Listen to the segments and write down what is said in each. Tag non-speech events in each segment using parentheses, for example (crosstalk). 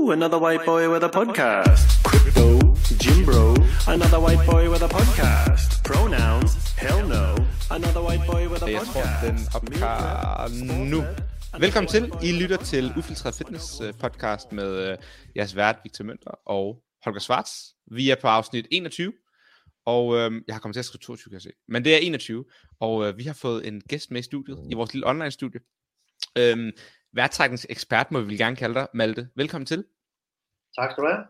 Woo! Another white boy with a podcast. Crypto, Jim Bro. Another white boy with a podcast. Pronouns, hell no. Another white boy with a Jeg tror, podcast. den optager nu. Velkommen til. I lytter til Ufiltreret Fitness øh, podcast med øh, jeres vært Victor Mønter og Holger Schwartz. Vi er på afsnit 21, og øh, jeg har kommet til at skrive 22, kan jeg se. Men det er 21, og øh, vi har fået en gæst med i studiet, i vores lille online-studie. Øh, Værtrækningsekspert må vi gerne kalde dig, Malte. Velkommen til. Tak skal du have.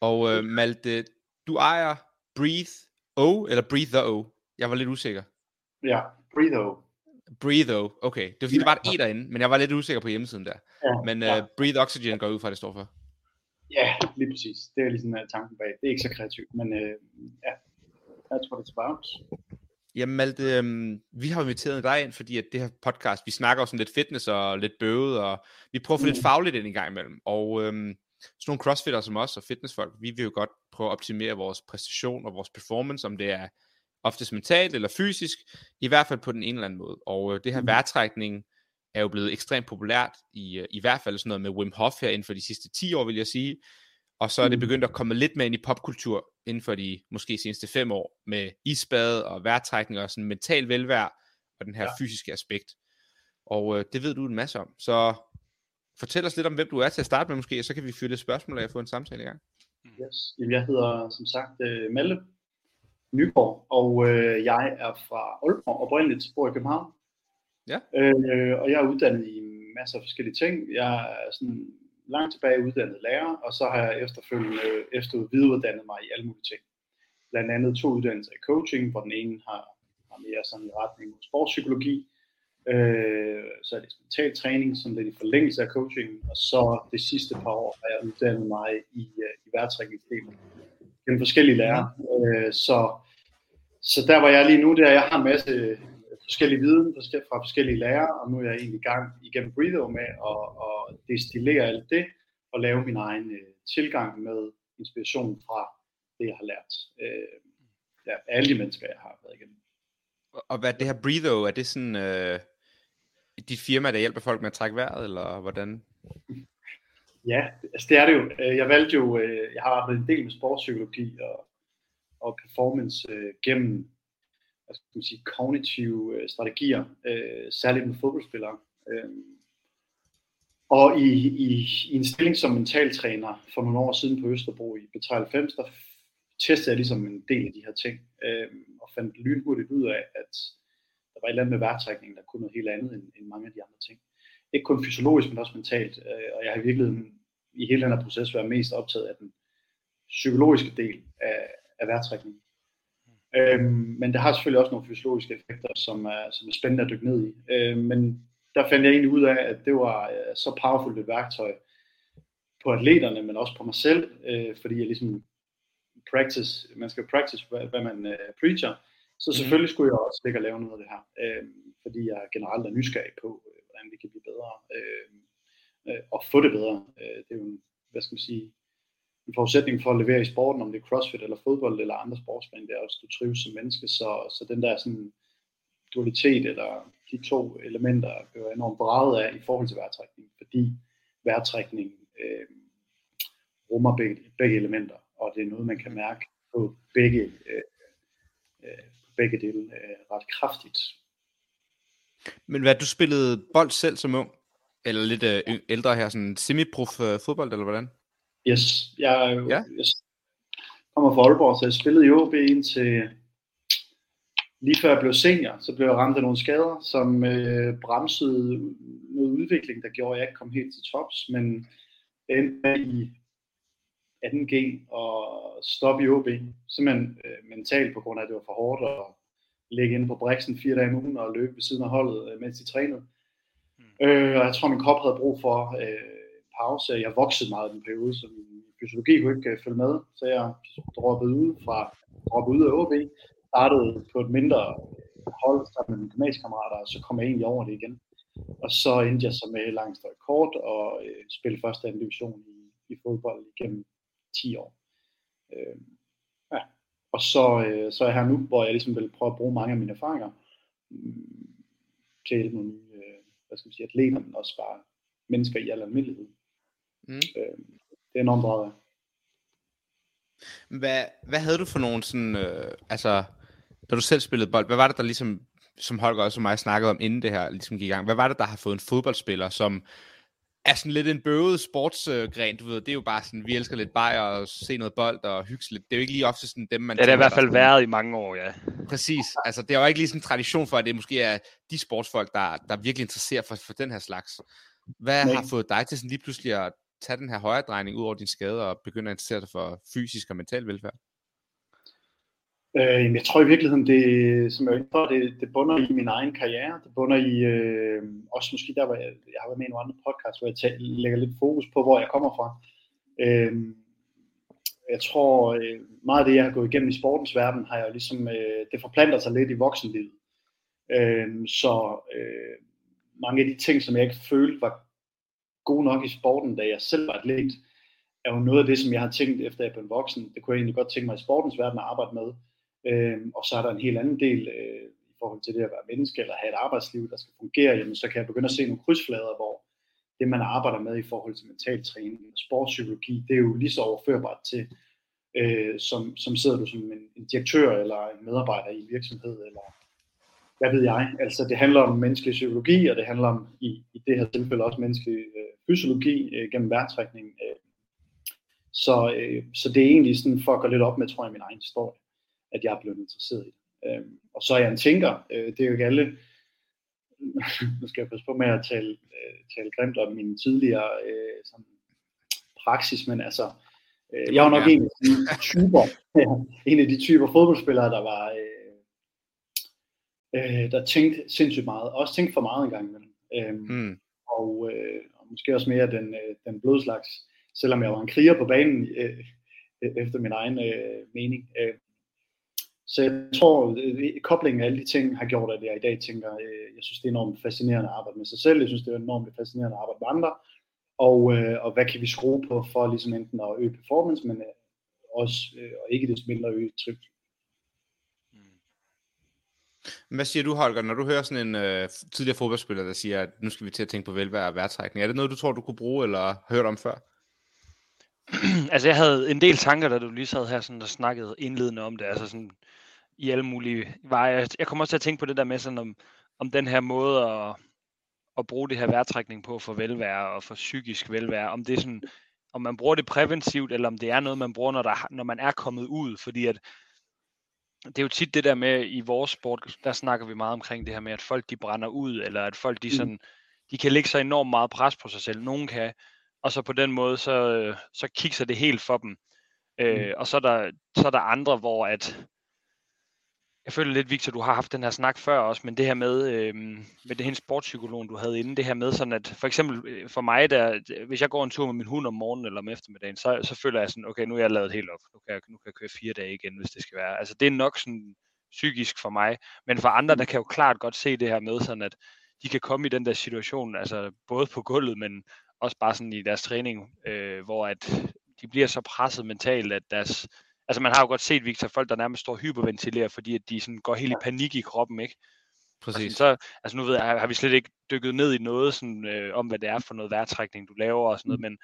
Og øh, Malte, du ejer Breathe O, eller Breathe the O. Jeg var lidt usikker. Ja, Breathe O. Breathe O, okay. Det var fordi, der var et E derinde, men jeg var lidt usikker på hjemmesiden der. Ja, Men ja. uh, Breathe Oxygen går ud fra, det står for. ja, lige præcis. Det er ligesom uh, tanken bag. Det er ikke så kreativt, men uh, ja, that's what it's about. Jamen Malte, øhm, vi har inviteret dig ind, fordi at det her podcast, vi snakker sådan lidt fitness og lidt bøvet, og vi prøver at få Mm. lidt fagligt ind en gang imellem. Og øhm, sådan nogle crossfitter som os og fitnessfolk, vi vil jo godt prøve at optimere vores præstation og vores performance, om det er oftest mentalt eller fysisk, i hvert fald på den ene eller anden måde. Og øh, det her Mm. vejrtrækning er jo blevet ekstremt populært, i, øh, i hvert fald sådan noget med Wim Hof her inden for de sidste 10 år, vil jeg sige. Og så er det Mm. begyndt at komme lidt mere ind i popkultur inden for de måske seneste fem år, med isbad og vejrtrækning og sådan mental velvære og den her ja. Fysiske aspekt. Og øh, det ved du en masse om. Så fortæl os lidt om, hvem du er til at starte med måske, og så kan vi fyre lidt spørgsmål af og få en samtale i gang. Yes. Jamen, jeg hedder som sagt uh, Malte Nyborg, og uh, jeg er fra Aalborg oprindeligt, bor i København. Ja. Uh, og jeg er uddannet i masser af forskellige ting. Jeg er sådan langt tilbage uddannet lærer, og så har jeg efterfølgende efter videreuddannet mig i alle mulige ting. Blandt andet to uddannelser i coaching, hvor den ene har, har mere sådan i retning mod sportspsykologi, Øh, så er det mental træning, sådan lidt i forlængelse af coaching, og så det sidste par år har jeg uddannet mig i, øh, i værtrækningsdelen gennem forskellige lærere. Øh, så, så der hvor jeg er lige nu, det er, at jeg har en masse forskellige viden fra forskellige lærere, og nu er jeg egentlig i gang igennem Breathe med at, at destillere alt det, og lave min egen øh, tilgang med inspiration fra det, jeg har lært. Øh, ja, af alle de mennesker, jeg har været igennem. Og- hvad det her Breathe, er det sådan øh, dit firma, der hjælper folk med at trække vejret, eller hvordan? Ja, altså det er det jo. Øh, Jeg valgte jo, øh, jeg har arbejdet en del med sportspsykologi og, og performance øh, gennem Altså, hvad skal man sige, kognitive øh, strategier, øh, særligt med fodboldspillere. Øh, og i, i, i en stilling som mentaltræner for nogle år siden på Østerbro i B93, der testede jeg ligesom en del af de her ting, øh, og fandt lynhurtigt ud af, at der var et eller andet med værtrækningen, der kunne noget helt andet end, end mange af de andre ting ikke kun fysiologisk, men også mentalt. Øh, og jeg har i virkeligheden i hele den her proces været mest optaget af den psykologiske del af, af vejrtrækning. Øhm, men det har selvfølgelig også nogle fysiologiske effekter, som er, som er spændende at dykke ned i. Øhm, men der fandt jeg egentlig ud af, at det var øh, så powerfult et værktøj på atleterne, men også på mig selv, øh, fordi jeg ligesom practice, man skal practice, hvad, hvad man øh, preacher, så selvfølgelig skulle jeg også ligge og lave noget af det her, øh, fordi jeg generelt er nysgerrig på, øh, hvordan vi kan blive bedre, øh, øh, og få det bedre. Øh, det er jo en, hvad skal man sige, en forudsætning for at levere i sporten, om det er crossfit eller fodbold eller andre sportsgrene, det er også, at du trives som menneske, så, så den der sådan dualitet, eller de to elementer, er enormt braget af i forhold til vejrtrækning, fordi vejrtrækning øh, rummer begge, begge elementer, og det er noget, man kan mærke på begge, øh, øh, på begge dele øh, ret kraftigt. Men hvad, du spillede bold selv som ung? Eller lidt øh, ældre her, sådan semi-prof øh, fodbold, eller hvordan? Yes, jeg, Ja. jeg kommer fra Aalborg, så jeg spillede i OB indtil lige før jeg blev senior, så blev jeg ramt af nogle skader, som øh, bremsede noget udvikling, der gjorde, at jeg ikke kom helt til tops, men jeg endte i 2G og stoppe i OB, simpelthen øh, mentalt på grund af, at det var for hårdt at ligge inde på Brixen fire dage om ugen og løbe ved siden af holdet, øh, mens de trænede. Øh, og jeg tror, min krop havde brug for øh, pause. Jeg voksede meget i den periode, så min fysiologi kunne ikke øh, følge med. Så jeg droppede ud fra droppede ud af OB, startede på et mindre hold sammen med mine gymnasiekammerater, og så kom jeg egentlig over det igen. Og så endte jeg så med langt større kort og øh, spille første anden division i, i fodbold igennem 10 år. Øh, ja. Og så, øh, så er jeg her nu, hvor jeg ligesom vil prøve at bruge mange af mine erfaringer mm, til at hjælpe nogle nye øh, hvad skal man sige, atleter, men også bare mennesker i al almindelighed. Mm. Øh, det er enormt bra. Hvad, hvad havde du for nogle sådan, øh, altså, da du selv spillede bold, hvad var det, der ligesom, som Holger også og mig snakkede om, inden det her ligesom gik i gang, hvad var det, der har fået en fodboldspiller, som er sådan lidt en bøvet sportsgren, du ved, det er jo bare sådan, vi elsker lidt bajer og se noget bold og hygge lidt. Det er jo ikke lige ofte sådan dem, man... Ja, det har i hvert fald været i mange år, ja. Præcis. Altså, det er jo ikke lige sådan en tradition for, at det måske er de sportsfolk, der, der virkelig interesserer for, for den her slags. Hvad Nej. har fået dig til sådan lige pludselig at tage den her højre drejning ud over din skade og begynde at interessere dig for fysisk og mental velfærd? Øh, jeg tror i virkeligheden, det, som jeg er det, det bunder i min egen karriere. Det bunder i, øh, også måske der, hvor jeg, jeg har været med i nogle andre podcast, hvor jeg tæ, lægger lidt fokus på, hvor jeg kommer fra. Øh, jeg tror, øh, meget af det, jeg har gået igennem i sportens verden, har jeg ligesom, øh, det forplanter sig lidt i voksenlivet. Øh, så øh, mange af de ting, som jeg ikke følte var god nok i sporten, da jeg selv var atlet, er jo noget af det, som jeg har tænkt efter jeg blev voksen. Det kunne jeg egentlig godt tænke mig i sportens verden at arbejde med. Øh, og så er der en helt anden del øh, i forhold til det at være menneske eller have et arbejdsliv, der skal fungere. Jamen, så kan jeg begynde at se nogle krydsflader, hvor det, man arbejder med i forhold til mental træning og sportspsykologi, det er jo lige så overførbart til, øh, som, som sidder du som en, en direktør eller en medarbejder i en virksomhed, eller hvad ved jeg. Altså, det handler om menneskelig psykologi, og det handler om, i, i det her tilfælde også menneskelig øh, fysiologi øh, gennem værtrækning. Øh. Så, øh, så det er egentlig sådan for at gå lidt op med, tror jeg, min egen historie at jeg er blevet interesseret i det. Øhm, og så er jeg en tænker. Øh, det er jo ikke alle, (laughs) nu skal jeg passe på med at tale, øh, tale grimt om min tidligere øh, sådan, praksis, men altså, øh, jeg var nok ja. en af de typer, (laughs) en af de typer fodboldspillere, der var, øh, øh, der tænkte sindssygt meget, også tænkte for meget en gang imellem. Øhm, mm. og, øh, og måske også mere den, øh, den blodslags, selvom jeg var en kriger på banen, øh, efter min egen øh, mening. Øh, så jeg tror, at koblingen af alle de ting har gjort, at jeg i dag tænker, øh, jeg synes, det er enormt fascinerende at arbejde med sig selv. Jeg synes, det er enormt fascinerende at arbejde med andre. Og, øh, og hvad kan vi skrue på for ligesom enten at øge performance, men øh, også, og ikke det mindre at øge trivsel. Hvad siger du, Holger, når du hører sådan en øh, tidligere fodboldspiller, der siger, at nu skal vi til at tænke på velvære og værtrækning? Er det noget, du tror, du kunne bruge, eller hørt om før? (clears throat) altså, jeg havde en del tanker, da du lige sad her sådan, og snakkede indledende om det. Altså sådan, i alle mulige veje. Jeg kommer også til at tænke på det der med sådan om, om den her måde at, at bruge det her værtrækning på for velvære og for psykisk velvære, om det er sådan, om man bruger det præventivt, eller om det er noget, man bruger, når, der, når man er kommet ud, fordi at det er jo tit det der med, i vores sport, der snakker vi meget omkring det her med, at folk de brænder ud, eller at folk de mm. sådan, de kan lægge sig enormt meget pres på sig selv. Nogen kan, og så på den måde, så, så kigger det helt for dem. Øh, mm. og så er, der, så er der andre, hvor at, jeg føler lidt, Victor, du har haft den her snak før også, men det her med, øh, med det her sportspsykolog, du havde inde, det her med sådan, at for eksempel øh, for mig, der, hvis jeg går en tur med min hund om morgenen eller om eftermiddagen, så, så føler jeg sådan, okay, nu er jeg lavet helt op, nu kan jeg, nu kan jeg køre fire dage igen, hvis det skal være. Altså det er nok sådan psykisk for mig, men for andre, der kan jo klart godt se det her med sådan, at de kan komme i den der situation, altså både på gulvet, men også bare sådan i deres træning, øh, hvor at de bliver så presset mentalt, at deres altså man har jo godt set, Victor, folk, der nærmest står hyperventilerer, fordi at de sådan går helt i panik i kroppen, ikke? Præcis. så, altså nu ved jeg, har vi slet ikke dykket ned i noget sådan, øh, om, hvad det er for noget vejrtrækning, du laver og sådan noget, mm. men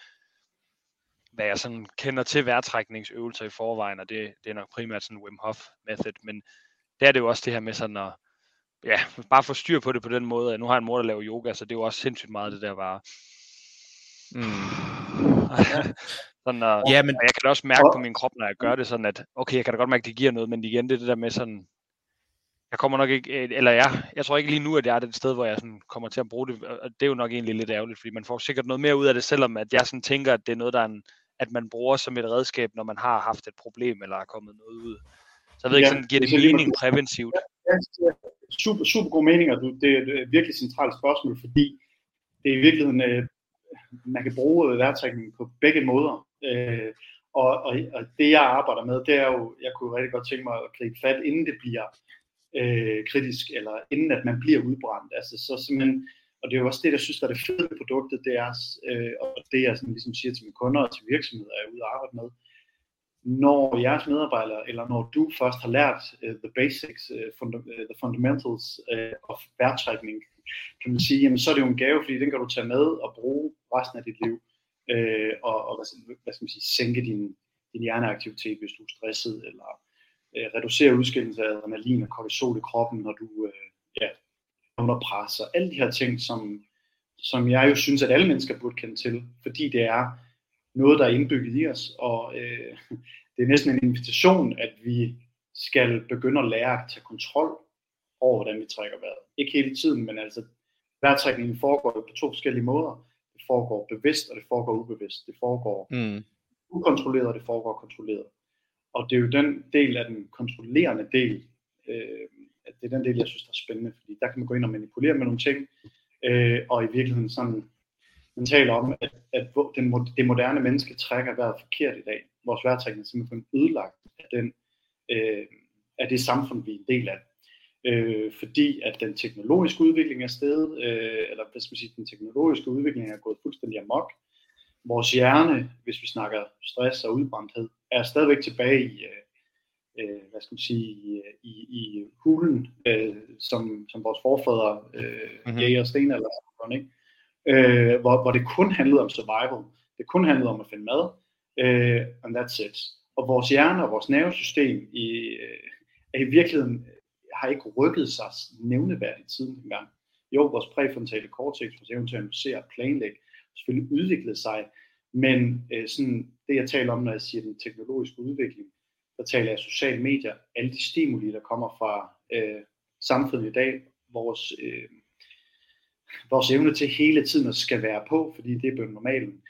hvad jeg sådan kender til vejrtrækningsøvelser i forvejen, og det, det er nok primært sådan Wim Hof method, men det er det jo også det her med sådan at, ja, bare få styr på det på den måde, nu har jeg en mor, der laver yoga, så det er jo også sindssygt meget det der bare, mm. (laughs) Sådan, og, ja, men... og jeg kan da også mærke på min krop, når jeg gør det sådan, at okay, jeg kan da godt mærke, at det giver noget, men igen, det er det der med sådan, jeg kommer nok ikke, øh, eller jeg, jeg tror ikke lige nu, at jeg er det sted, hvor jeg sådan kommer til at bruge det, og det er jo nok egentlig lidt ærgerligt, fordi man får sikkert noget mere ud af det, selvom at jeg sådan tænker, at det er noget, der er en, at man bruger som et redskab, når man har haft et problem, eller er kommet noget ud. Så jeg ved ikke, sådan, giver det mening præventivt? Ja, ja, super, super god mening, og det er et virkelig centralt spørgsmål, fordi det er i virkeligheden, øh, man kan bruge værtrækning på begge måder. Øh, og, og, og det jeg arbejder med, det er jo, jeg kunne rigtig godt tænke mig at gribe fat, inden det bliver øh, kritisk, eller inden at man bliver udbrændt. Altså så simpelthen, og det er jo også det, jeg synes, der er det fede ved produktet, det er, øh, og det jeg sådan, ligesom siger til mine kunder og til virksomheder, jeg er ude og arbejde med, når jeres medarbejdere, eller når du først har lært uh, the basics, uh, funda- uh, the fundamentals uh, of værtrækning, kan man sige, jamen så er det jo en gave, fordi den kan du tage med og bruge resten af dit liv øh, og, og hvad, hvad skal man sige, sænke din, din hjerneaktivitet, hvis du er stresset, eller øh, reducere udskillelse af adrenalin og kortisol i kroppen, når du øh, ja, er under pres, og alle de her ting, som, som jeg jo synes, at alle mennesker burde kende til, fordi det er noget, der er indbygget i os, og øh, (laughs) det er næsten en invitation, at vi skal begynde at lære at tage kontrol over, hvordan vi trækker vejret. Ikke hele tiden, men altså vejrtrækningen foregår på to forskellige måder. Det foregår bevidst, og det foregår ubevidst. Det foregår mm. ukontrolleret, og det foregår kontrolleret. Og det er jo den del af den kontrollerende del, øh, at det er den del, jeg synes, der er spændende, fordi der kan man gå ind og manipulere med nogle ting, øh, og i virkeligheden sådan, man taler om, at, at den, det moderne menneske trækker vejret forkert i dag. Vores vejrtrækning er simpelthen ødelagt af, den, øh, af det samfund, vi er en del af øh, fordi at den teknologiske udvikling er steget, øh, eller hvad skal man sige, den teknologiske udvikling er gået fuldstændig amok. Vores hjerne, hvis vi snakker stress og udbrændthed, er stadigvæk tilbage i, øh, øh hvad skal man sige, i, i hulen, øh, som, som vores forfædre, øh, mm-hmm. jæger sten eller sådan, ikke? Øh, hvor, hvor det kun handlede om survival. Det kun handlede om at finde mad, øh, and that's it. Og vores hjerne og vores nervesystem i, øh, er i virkeligheden har ikke rykket sig nævneværdigt siden dengang. Jo, vores præfrontale cortex, vores evne til at analysere og planlægge, selvfølgelig udviklet sig, men øh, sådan, det jeg taler om, når jeg siger den teknologiske udvikling, der taler jeg sociale medier, alle de stimuli, der kommer fra øh, samfundet i dag, vores, øh, vores evne til hele tiden at skal være på, fordi det er blevet normalen,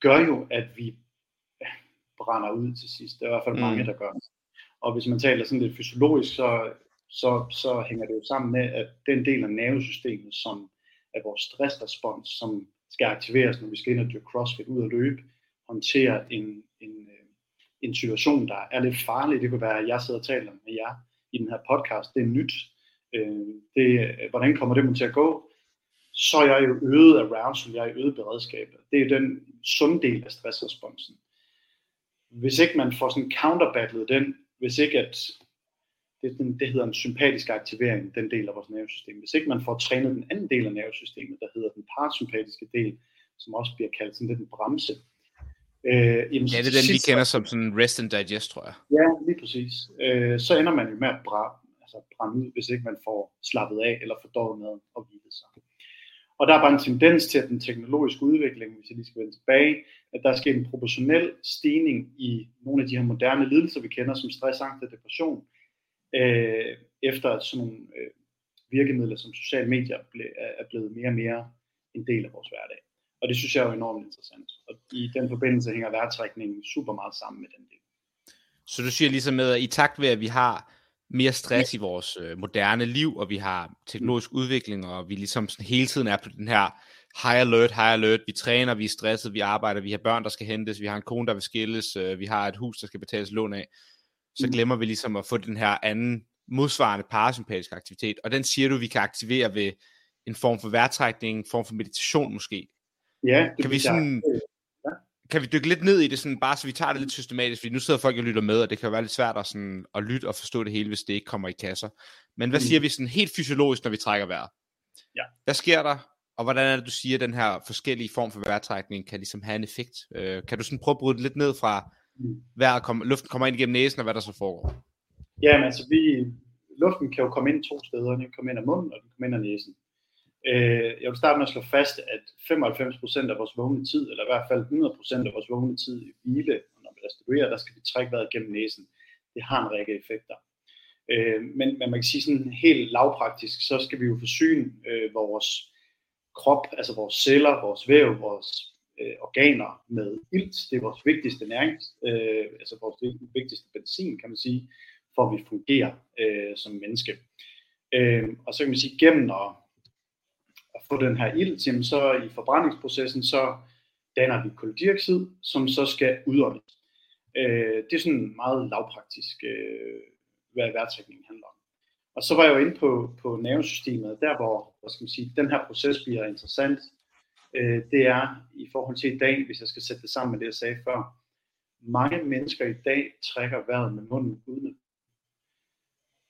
gør jo, at vi brænder ud til sidst. Der er i hvert fald mange, mm. der gør Og hvis man taler sådan lidt fysiologisk, så så, så hænger det jo sammen med, at den del af nervesystemet, som er vores stressrespons, som skal aktiveres, når vi skal ind og dyrke crossfit ud og løbe, håndtere en, en, øh, en situation, der er lidt farlig. Det kunne være, at jeg sidder og taler med jer i den her podcast. Det er nyt. Øh, det, hvordan kommer det til at gå? Så er jeg jo øget arousal, jeg er øget beredskab. Det er den sunde del af stressresponsen. Hvis ikke man får sådan counterbattlet den, hvis ikke at det, den, det hedder en sympatisk aktivering, den del af vores nervesystem. Hvis ikke man får trænet den anden del af nervesystemet, der hedder den parasympatiske del, som også bliver kaldt sådan lidt en bremse. Øh, jamen, ja, det er den, vi kender som sådan rest and digest, tror jeg. Ja, lige præcis. Øh, så ender man jo med at brænde, altså brænde ud, hvis ikke man får slappet af eller fordået med at hvile sig. Og der er bare en tendens til, at den teknologiske udvikling, hvis jeg lige skal vende tilbage, at der sker en proportionel stigning i nogle af de her moderne lidelser, vi kender som stress, angst og depression, øh, efter at sådan nogle øh, virkemidler som sociale medier ble, er blevet mere og mere en del af vores hverdag. Og det synes jeg er jo enormt interessant. Og i den forbindelse hænger vejrtrækningen super meget sammen med den del. Så du siger ligesom med, at i takt ved, at vi har mere stress ja. i vores øh, moderne liv, og vi har teknologisk mm. udvikling, og vi ligesom sådan hele tiden er på den her high alert, high alert, vi træner, vi er stresset, vi arbejder, vi har børn, der skal hentes, vi har en kone, der vil skilles, øh, vi har et hus, der skal betales lån af så mm. glemmer vi ligesom at få den her anden modsvarende parasympatiske aktivitet, og den siger du, vi kan aktivere ved en form for vejrtrækning, en form for meditation måske. Ja, det kan vi sådan, ja. kan vi dykke lidt ned i det, sådan, bare så vi tager det lidt systematisk, fordi nu sidder folk og lytter med, og det kan være lidt svært at, sådan, at lytte og forstå det hele, hvis det ikke kommer i kasser. Men hvad mm. siger vi sådan helt fysiologisk, når vi trækker vejret? Ja. Hvad sker der, og hvordan er det, du siger, at den her forskellige form for vejrtrækning kan ligesom have en effekt? Øh, kan du sådan prøve at bryde det lidt ned fra, vejret kom, luften kommer ind igennem næsen, og hvad der så foregår? Jamen altså, vi, luften kan jo komme ind to steder. Den kan komme ind af munden, og den kan komme ind af næsen. Øh, jeg vil starte med at slå fast, at 95% af vores vågne tid, eller i hvert fald 100% af vores vågne tid i hvile, når vi restituerer, der skal vi trække vejret gennem næsen. Det har en række effekter. Øh, men, men man kan sige sådan helt lavpraktisk, så skal vi jo forsyne øh, vores krop, altså vores celler, vores væv, vores øh, organer med ilt. Det er vores vigtigste næring, øh, altså vores vigtigste benzin, kan man sige, for at vi fungerer øh, som menneske. Øh, og så kan man sige, gennem at, at få den her ilt, jamen så i forbrændingsprocessen, så danner vi koldioxid, som så skal udåndes. Øh, det er sådan meget lavpraktisk, øh, hvad vejrtrækningen handler om. Og så var jeg jo inde på, på nervesystemet, der hvor hvad skal man sige, den her proces bliver interessant, øh, det er i forhold til i dag, hvis jeg skal sætte det sammen med det, jeg sagde før. Mange mennesker i dag trækker vejret med munden uden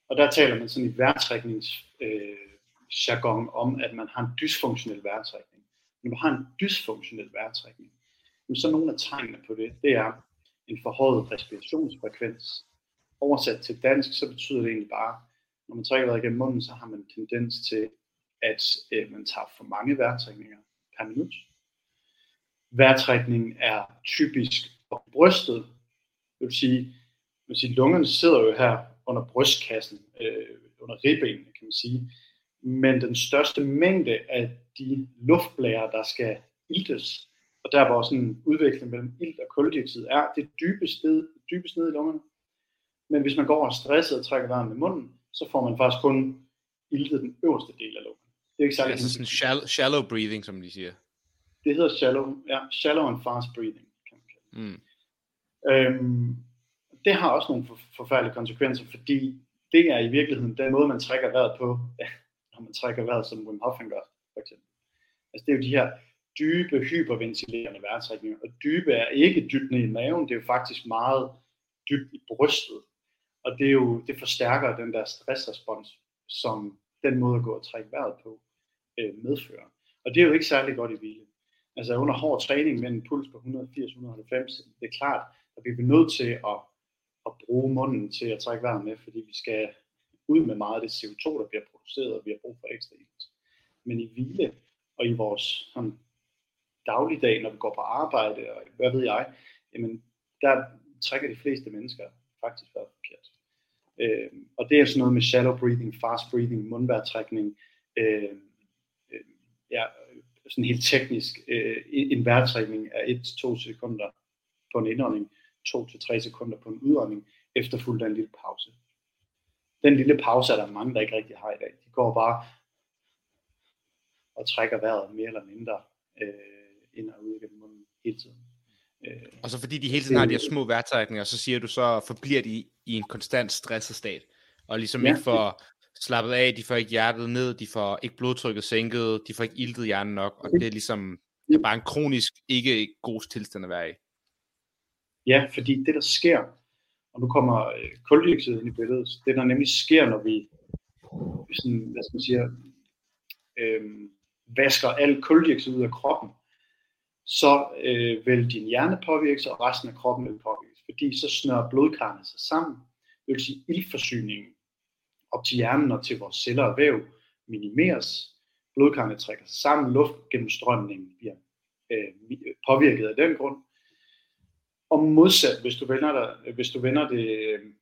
Og der taler man sådan i vejrtræknings øh, jargon om, at man har en dysfunktionel vejrtrækning. Når man har en dysfunktionel vejrtrækning, så nogle af tegnene på det, det er en forhøjet respirationsfrekvens. Oversat til dansk, så betyder det egentlig bare, når man trækker vejret gennem munden, så har man en tendens til, at øh, man tager for mange vejrtrækninger per minut. Vejrtrækningen er typisk på brystet. Det vil sige, det vil sige lungerne sidder jo her under brystkassen, øh, under ribbenene, kan man sige. Men den største mængde af de luftblære, der skal iltes, og der hvor sådan en udvikling mellem ilt og koldioxid er, det dybest ned, dybest ned i lungerne. Men hvis man går og stresset og trækker vejret med munden, så får man faktisk kun iltet den øverste del af lungen. Det er ikke særlig altså sådan shallow, shallow breathing, som de siger. Det hedder shallow, ja, shallow and fast breathing. Kan man kalde. Mm. Øhm, det har også nogle forfærdelige konsekvenser, fordi det er i virkeligheden den måde, man trækker vejret på, når man trækker vejret, som Wim Hof gør, for eksempel. Altså det er jo de her dybe, hyperventilerende vejrtrækninger, og dybe er ikke dybt ned i maven, det er jo faktisk meget dybt i brystet, og det, er jo, det forstærker den der stressrespons, som den måde at gå og trække vejret på øh, medfører. Og det er jo ikke særlig godt i hvile. Altså under hård træning med en puls på 180-190, det er klart, at vi bliver nødt til at at bruge munden til at trække vejret med, fordi vi skal ud med meget af det CO2, der bliver produceret, og vi har brug for ekstra ilt. Men i hvile og i vores sådan, dagligdag, når vi går på arbejde, og hvad ved jeg, jamen, der trækker de fleste mennesker faktisk vejret forkert. Øh, og det er sådan noget med shallow breathing, fast breathing, mundvejrtrækning, øh, ja, sådan helt teknisk, øh, en vejrtrækning af 1-2 sekunder på en indånding, 2-3 sekunder på en udånding, efterfulgt af en lille pause. Den lille pause er der mange, der ikke rigtig har i dag. De går bare og trækker vejret mere eller mindre øh, ind og ud gennem munden hele tiden. Øh, og så fordi de hele tiden har de her små vejrtrækninger, så siger du så, forbliver de i en konstant stresset stat, og ligesom ja, ikke får slappet af, de får ikke hjertet ned, de får ikke blodtrykket sænket, de får ikke iltet hjernen nok, og det er ligesom det er bare en kronisk ikke god tilstand at være i. Ja, fordi det der sker, og nu kommer øh, koldioxid ind i billedet, det der nemlig sker, når vi sådan, hvad skal man sige, øh, vasker al koldioxid ud af kroppen, så øh, vil din hjerne påvirkes, og resten af kroppen vil påvirkes, fordi så snører blodkarrene sig sammen. Det vil sige, ildforsyningen op til hjernen og til vores celler og væv minimeres. Blodkarrene trækker sig sammen, luftgennemstrømningen bliver øh, påvirket af den grund, og modsat, hvis du vender, dig, hvis du vender, det,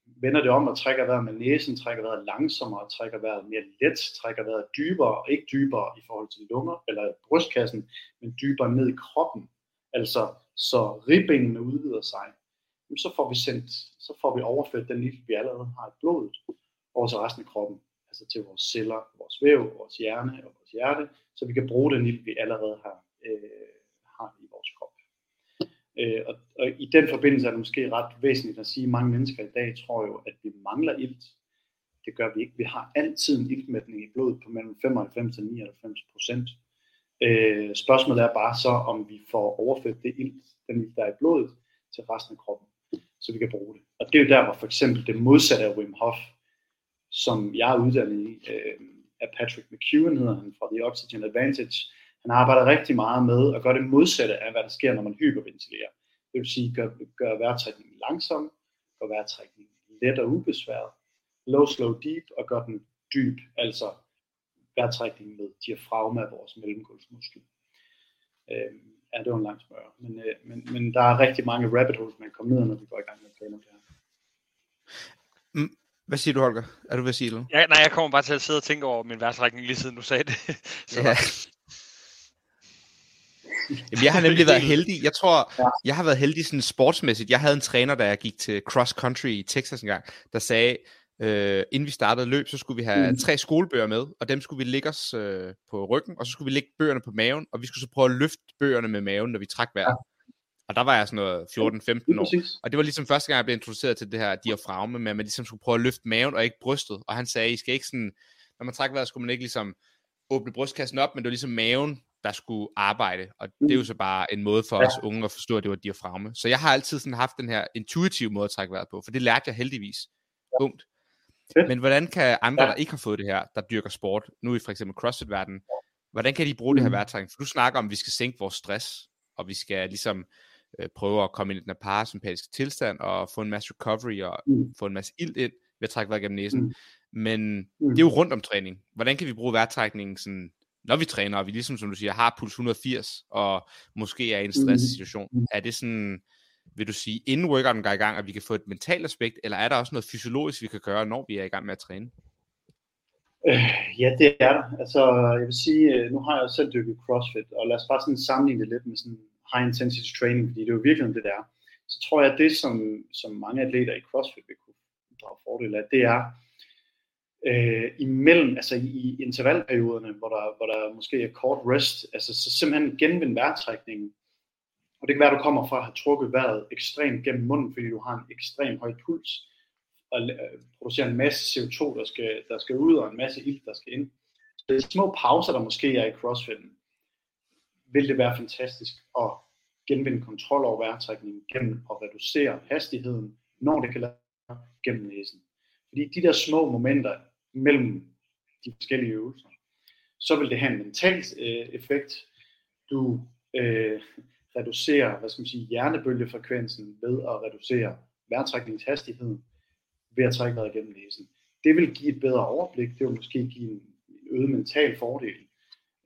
vender det om og trækker vejret med næsen, trækker vejret langsommere, trækker vejret mere let, trækker vejret dybere, og ikke dybere i forhold til lunger eller brystkassen, men dybere ned i kroppen, altså så ribbenene udvider sig, så får vi sendt, så får vi overført den ilt, vi allerede har i blodet, over til resten af kroppen, altså til vores celler, vores væv, vores hjerne og vores hjerte, så vi kan bruge den ild, vi allerede har, øh, har i vores krop. Øh, og, og i den forbindelse er det måske ret væsentligt at sige, at mange mennesker i dag tror jo, at vi mangler ilt. Det gør vi ikke. Vi har altid en iltmætning i blodet på mellem 95 og 99 procent. Øh, spørgsmålet er bare så, om vi får overført det ilt, den ilt, der er i blodet, til resten af kroppen, så vi kan bruge det. Og det er jo der, hvor for eksempel det modsatte af Wim Hof, som jeg er uddannet i, øh, af Patrick McEwen hedder han fra The Oxygen Advantage, han arbejder rigtig meget med at gøre det modsatte af, hvad der sker, når man hyperventilerer. Det vil sige, gør, gør vejrtrækningen langsom, gør vejrtrækningen let og ubesværet, low, slow, deep, og gør den dyb, altså vejrtrækningen med diafragma af vores mellemgulvsmuskel. Øh, ja, det var en lang smør. Men, øh, men, men der er rigtig mange rabbit holes, man kommer ned, når vi går i gang med at tale om det her. Mm, hvad siger du, Holger? Er du ved at sige noget? Ja, nej, jeg kommer bare til at sidde og tænke over min vejrtrækning lige siden du sagde det. (laughs) Så ja. Jamen, jeg har nemlig været heldig. Jeg tror, ja. jeg har været heldig sådan sportsmæssigt. Jeg havde en træner, da jeg gik til cross country i Texas en gang, der sagde, øh, inden vi startede løb, så skulle vi have mm. tre skolebøger med, og dem skulle vi lægge os øh, på ryggen, og så skulle vi lægge bøgerne på maven, og vi skulle så prøve at løfte bøgerne med maven, når vi trak vejret. Ja. Og der var jeg sådan noget 14-15 år. Og det var ligesom første gang, jeg blev introduceret til det her diafragme, med at man ligesom skulle prøve at løfte maven og ikke brystet. Og han sagde, I skal ikke sådan, når man trækker vejret, skulle man ikke ligesom åbne brystkassen op, men det var ligesom maven, der skulle arbejde, og det er jo mm. så bare en måde for ja. os unge at forstå, at det var diafragme. Så jeg har altid sådan haft den her intuitive måde at trække vejret på, for det lærte jeg heldigvis punkt. Men hvordan kan andre, der ikke har fået det her, der dyrker sport, nu i for eksempel CrossFit-verdenen, hvordan kan de bruge det her mm. vejrtrækning? For du snakker om, at vi skal sænke vores stress, og vi skal ligesom øh, prøver at komme ind i den her parasympatiske tilstand og få en masse recovery og Mm. få en masse ilt ind ved at trække vejret gennem næsen. Mm. Men Mm. det er jo rundt om træning. Hvordan kan vi bruge vejrtrækningen sådan, når vi træner, og vi ligesom, som du siger, har puls 180, og måske er i en stresssituation? Mm. Er det sådan, vil du sige, inden workouten går i gang, at vi kan få et mentalt aspekt, eller er der også noget fysiologisk, vi kan gøre, når vi er i gang med at træne? Øh, ja, det er der. Altså, jeg vil sige, øh, nu har jeg jo selv dykket CrossFit, og lad os bare sådan sammenligne det lidt med sådan high intensity training, fordi det er jo virkelig det, der. Så tror jeg, at det, som, som mange atleter i CrossFit vil kunne drage fordel af, det er øh, imellem, altså i, i intervalperioderne, hvor der, hvor der måske er kort rest, altså så simpelthen genvinde vejrtrækningen. Og det kan være, at du kommer fra at have trukket vejret ekstremt gennem munden, fordi du har en ekstrem høj puls, og øh, producerer en masse CO2, der skal, der skal ud, og en masse ilt, der skal ind. Så de små pauser, der måske er i crossfitten, vil det være fantastisk at genvinde kontrol over vejrtrækningen gennem at reducere hastigheden, når det kan lade sig gennem næsen. Fordi de der små momenter mellem de forskellige øvelser, så vil det have en mental øh, effekt. Du øh, reducerer hvad skal man sige, hjernebølgefrekvensen ved at reducere vejrtrækningshastigheden ved at trække vejret gennem næsen. Det vil give et bedre overblik, det vil måske give en øget mental fordel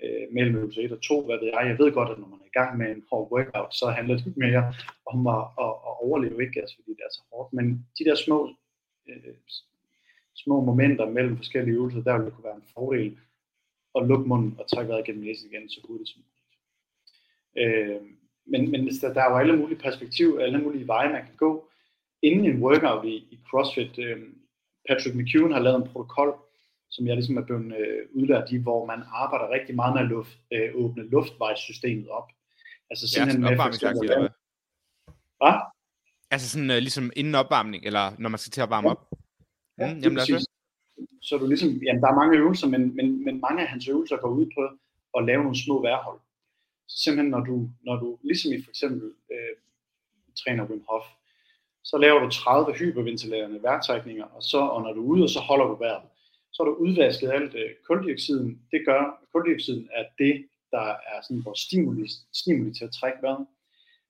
øh, mellem øvelse 1 og 2, hvad ved jeg. Jeg ved godt, at når man er i gang med en hård workout, så handler det mere om at, at, at overleve, ikke altså, fordi det er så hårdt. Men de der små, øh, små momenter mellem forskellige øvelser, der vil det kunne være en fordel at lukke munden og trække vejret gennem næsen igen så hurtigt som muligt. Øh, men, men der, der er jo alle mulige perspektiver, alle mulige veje, man kan gå. Inden en workout i, i CrossFit, øh, Patrick McEwen har lavet en protokol, som jeg ligesom er blevet øh, udlært i, hvor man arbejder rigtig meget med at luft, øh, åbne luftvejssystemet op. Altså Ja, simpelthen sådan med for opvarmningsagtigt, eksempel, eller hvad? Hvad? Altså sådan uh, ligesom inden opvarmning, eller når man skal til at varme op? Ja, Mm, jamen, præcis. Så er du ligesom, jamen, der er mange øvelser, men, men, men mange af hans øvelser går ud på at lave nogle små vejrhold. Så simpelthen, når du, når du ligesom i for eksempel øh, træner Wim Hof, så laver du 30 hyperventilerende vejrtrækninger, og, så, når du ude, og så holder du vejret. Så er du udvasket alt øh, koldioxiden. Det gør, kuldioxiden er det, der er sådan vores stimuli, stimuli til at trække vejret.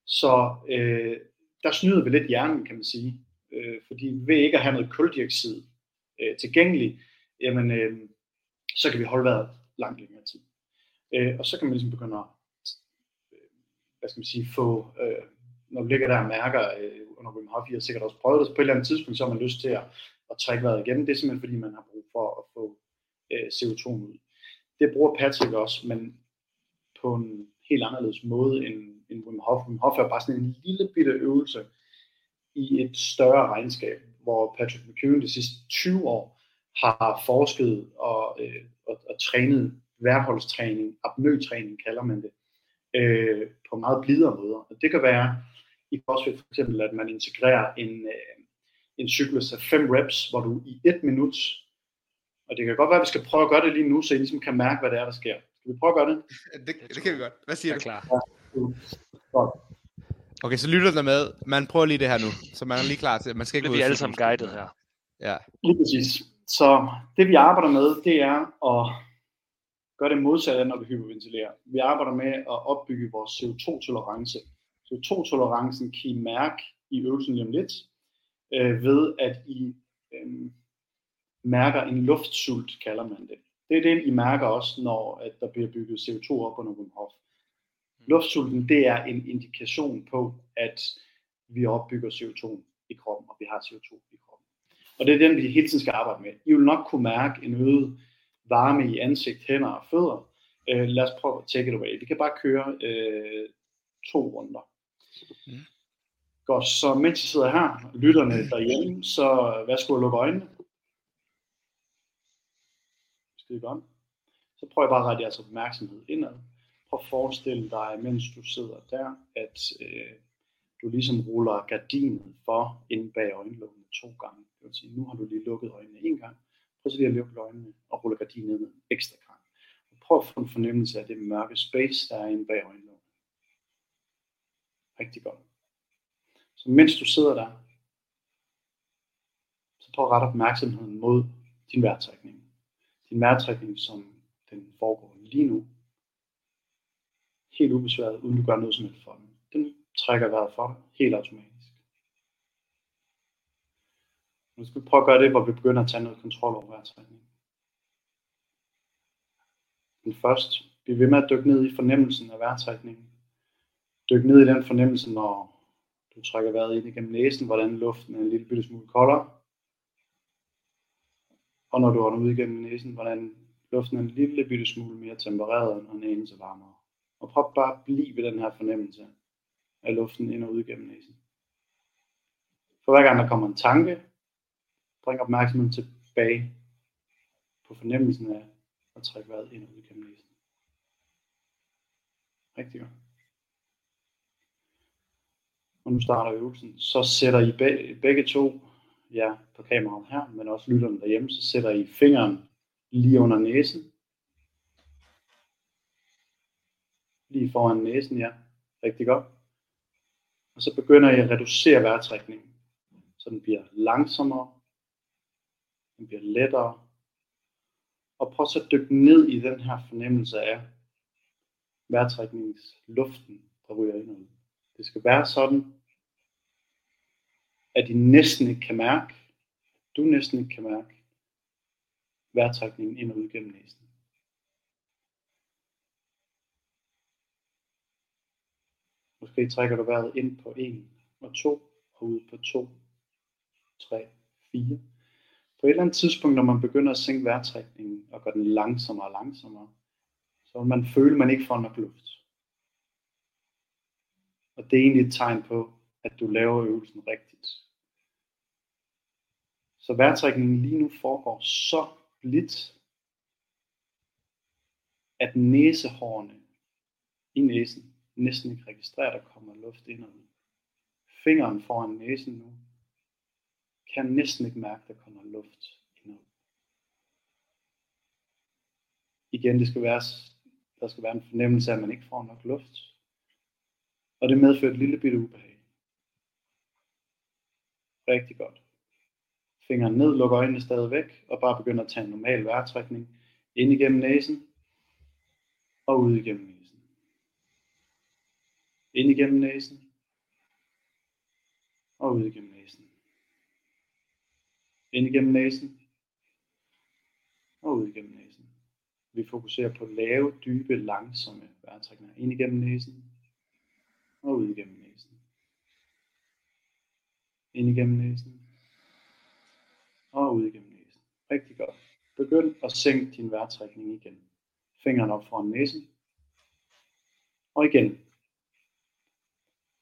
Så øh, der snyder vi lidt hjernen, kan man sige. Øh, fordi ved ikke at have noget koldioxid øh, tilgængelig, jamen, øh, så kan vi holde vejret langt længere tid. Øh, og så kan man ligesom begynde at øh, hvad skal man sige, få, øh, når du ligger der og mærker, øh, under Wim Hof, I har sikkert også prøvet det, så på et eller andet tidspunkt, så har man lyst til at, at trække vejret igen. Det er simpelthen fordi, man har brug for at få øh, CO2 ud. Det bruger Patrick også, men på en helt anderledes måde end, end Wim Hof. Wim Hof er bare sådan en lille bitte øvelse i et større regnskab, hvor Patrick McEwen de sidste 20 år har forsket og, øh, og, og trænet værholdstræning, apnøtræning kalder man det, øh, på meget blidere måder. Og det kan være i CrossFit for eksempel, at man integrerer en, øh, en cyklus af 5 reps, hvor du i et minut, og det kan godt være, at vi skal prøve at gøre det lige nu, så I ligesom kan mærke, hvad det er, der sker. Skal vi prøve at gøre det? (laughs) Det, det kan vi godt. Hvad siger Jeg er du? klar. Godt. Okay, så lytter der med. Man prøver lige det her nu, så man er lige klar til, man skal ikke Nu ud vi og alle sammen guidet her. Ja. Lige præcis. Så det vi arbejder med, det er at gøre det modsatte, når vi hyperventilerer. Vi arbejder med at opbygge vores CO2-tolerance. CO2-tolerancen kan I mærke i øvelsen lige om lidt, øh, ved at I øh, mærker en luftsult, kalder man det. Det er det, I mærker også, når at der bliver bygget CO2 op under Wim Hof. Luftsulten, det er en indikation på, at vi opbygger CO2 i kroppen, og vi har CO2 i kroppen. Og det er den, vi hele tiden skal arbejde med. I vil nok kunne mærke en øget varme i ansigt, hænder og fødder. Øh, lad os prøve at take it away. Vi kan bare køre øh, to runder. Mm. Godt, så mens I sidder her, lytterne derhjemme, så værsgo at lukke øjnene. Skide godt. Så prøv bare at rette jeres opmærksomhed indad. Prøv at forestille dig, mens du sidder der, at øh, du ligesom ruller gardinet for ind bag øjenlukkene to gange. Det vil sige, nu har du lige lukket øjnene en gang. Prøv så lige at lukke øjnene og rulle gardinet ned en ekstra gang. Og prøv at få en fornemmelse af det mørke space, der er inde bag øjenlukkene. Rigtig godt. Så mens du sidder der, så prøv at rette opmærksomheden mod din vejrtrækning. Din vejrtrækning, som den foregår lige nu. Helt ubesværet, uden du gør noget som helst for den. Den trækker vejret for dig, helt automatisk. Nu skal vi prøve at gøre det, hvor vi begynder at tage noget kontrol over vejrtrækningen. Men først, vi ved med at dykke ned i fornemmelsen af vejrtrækningen. Dyk ned i den fornemmelse, når du trækker vejret ind igennem næsen, hvordan luften er en lille bitte smule koldere. Og når du ånder ud igennem næsen, hvordan luften er en lille bitte smule mere tempereret, og en så varmere. Og prøv bare at blive ved den her fornemmelse af luften ind og ud igennem næsen. For hver gang der kommer en tanke, bring opmærksomheden tilbage på fornemmelsen af at trække vejret ind og ud igennem næsen. Rigtig godt. Og nu starter øvelsen. Så sætter I begge to, ja, på kameraet her, men også lytterne derhjemme, så sætter I fingeren lige under næsen. Lige foran næsen, ja. Rigtig godt. Og så begynder I at reducere vejrtrækningen, så den bliver langsommere, den bliver lettere, og prøv så at dykke ned i den her fornemmelse af vejrtrækningsluften, der ryger ind og ud. Det skal være sådan, at I næsten ikke kan mærke, du næsten ikke kan mærke, vejrtrækningen ind og ud gennem næsen. Måske trækker du vejret ind på 1 og 2 og ud på 2, 3, 4. På et eller andet tidspunkt, når man begynder at sænke vejrtrækningen og gør den langsommere og langsommere, så vil man føle, at man ikke får nok luft. Og det er egentlig et tegn på, at du laver øvelsen rigtigt. Så vejrtrækningen lige nu foregår så blidt, at næsehårene i næsen næsten ikke registrerer, at der kommer luft ind og ud. Fingeren foran næsen nu kan næsten ikke mærke, at der kommer luft ind og ud. Igen, det skal være, der skal være en fornemmelse af, at man ikke får nok luft. Og det medfører et lille bitte ubehag. Rigtig godt fingeren ned, lukker øjnene stadigvæk, og bare begynder at tage en normal vejrtrækning ind igennem næsen og ud igennem næsen. Ind igennem næsen og ud igennem næsen. Ind igennem næsen og ud igennem næsen. Vi fokuserer på lave, dybe, langsomme vejrtrækninger. Ind igennem næsen og ud igennem næsen. Ind igennem næsen og ud igennem næsen. Rigtig godt. Begynd at sænke din vejrtrækning igen. Fingeren op foran næsen. Og igen.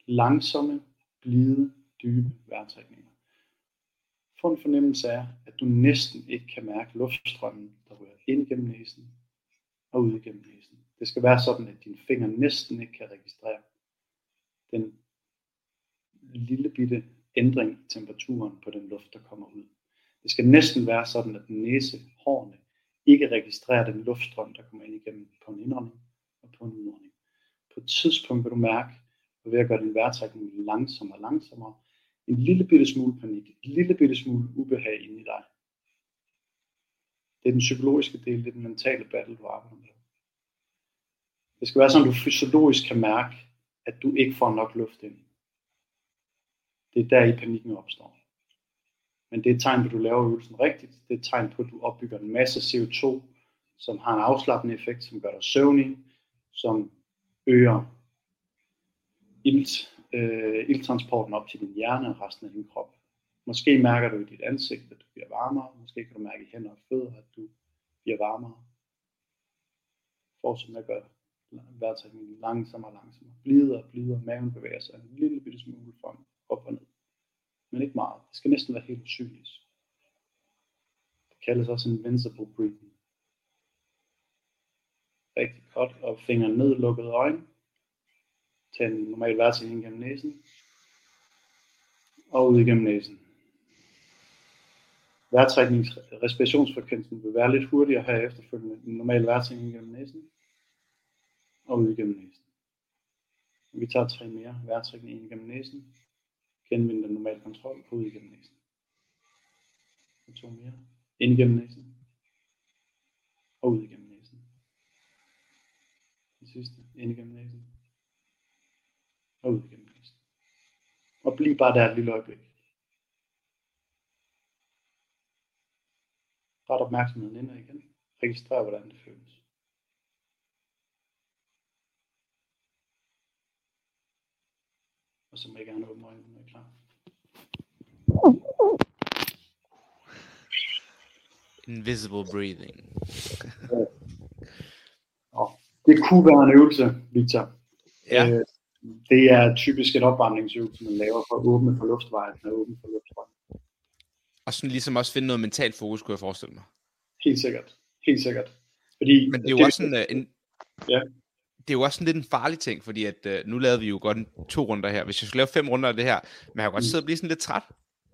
Langsomme, blide, dybe vejrtrækninger. Få en fornemmelse af, at du næsten ikke kan mærke luftstrømmen, der rører ind gennem næsen og ud gennem næsen. Det skal være sådan, at dine fingre næsten ikke kan registrere den lille bitte ændring i temperaturen på den luft, der kommer ud. Det skal næsten være sådan, at næsehårene ikke registrerer den luftstrøm, der kommer ind igennem på en indånding og på en udånding. På et tidspunkt vil du mærke, at ved at gøre din vejrtrækning langsommere og langsommere, en lille bitte smule panik, en lille bitte smule ubehag inde i dig. Det er den psykologiske del, det er den mentale battle, du arbejder med. Det skal være sådan, at du fysiologisk kan mærke, at du ikke får nok luft ind. Det er der i panikken opstår. Men det er et tegn på, at du laver øvelsen rigtigt. Det er et tegn på, at du opbygger en masse CO2, som har en afslappende effekt, som gør dig søvnig, som øger ilt, øh, ilttransporten op til din hjerne og resten af din krop. Måske mærker du i dit ansigt, at du bliver varmere. Måske kan du mærke i hænder og fødder, at du bliver varmere. Fortsæt med at gøre vejrtrækningen langsommere og langsommere. Blidere og blidere. Maven bevæger sig en lille bitte smule frem, op og ned men ikke meget. Det skal næsten være helt usynligt. Det kaldes også en invincible breathing. Rigtig godt, og fingeren ned, lukkede øjne. Tag en normal vejrtrækning gennem næsen. Og ud igennem næsen. Vejrtræknings respirationsfrekvensen vil være lidt hurtigere her efterfølgende. En normal vejrtrækning gennem næsen. Og ud igennem næsen. Vi tager tre mere vejrtrækning ind gennem næsen genvinde den normale kontrol ud igennem næsen. Og to mere. Ind igennem næsen. Og ud igennem næsen. Den sidste. Ind igennem næsen. Og ud igennem næsen. og bliv bare der et lille øjeblik. Ret opmærksomheden ind og igen. Registrer, hvordan det føles. Og så må jeg gerne åbne øjnene, når jeg er klar. Invisible breathing. Det kunne være en øvelse, Victor. Ja. Øh, det er typisk et opvarmningsøvelse, man laver for at åbne for luftvejen og åbne for luftvejen. Og sådan ligesom også finde noget mentalt fokus, kunne jeg forestille mig. Helt sikkert. Helt sikkert. Fordi Men det er jo også sådan, uh, en, Ja. det er jo også sådan lidt en farlig ting, fordi at, uh, nu lavede vi jo godt en, to runder her. Hvis jeg skulle lave fem runder af det her, man kan jo godt Mm. sidde og blive sådan lidt træt.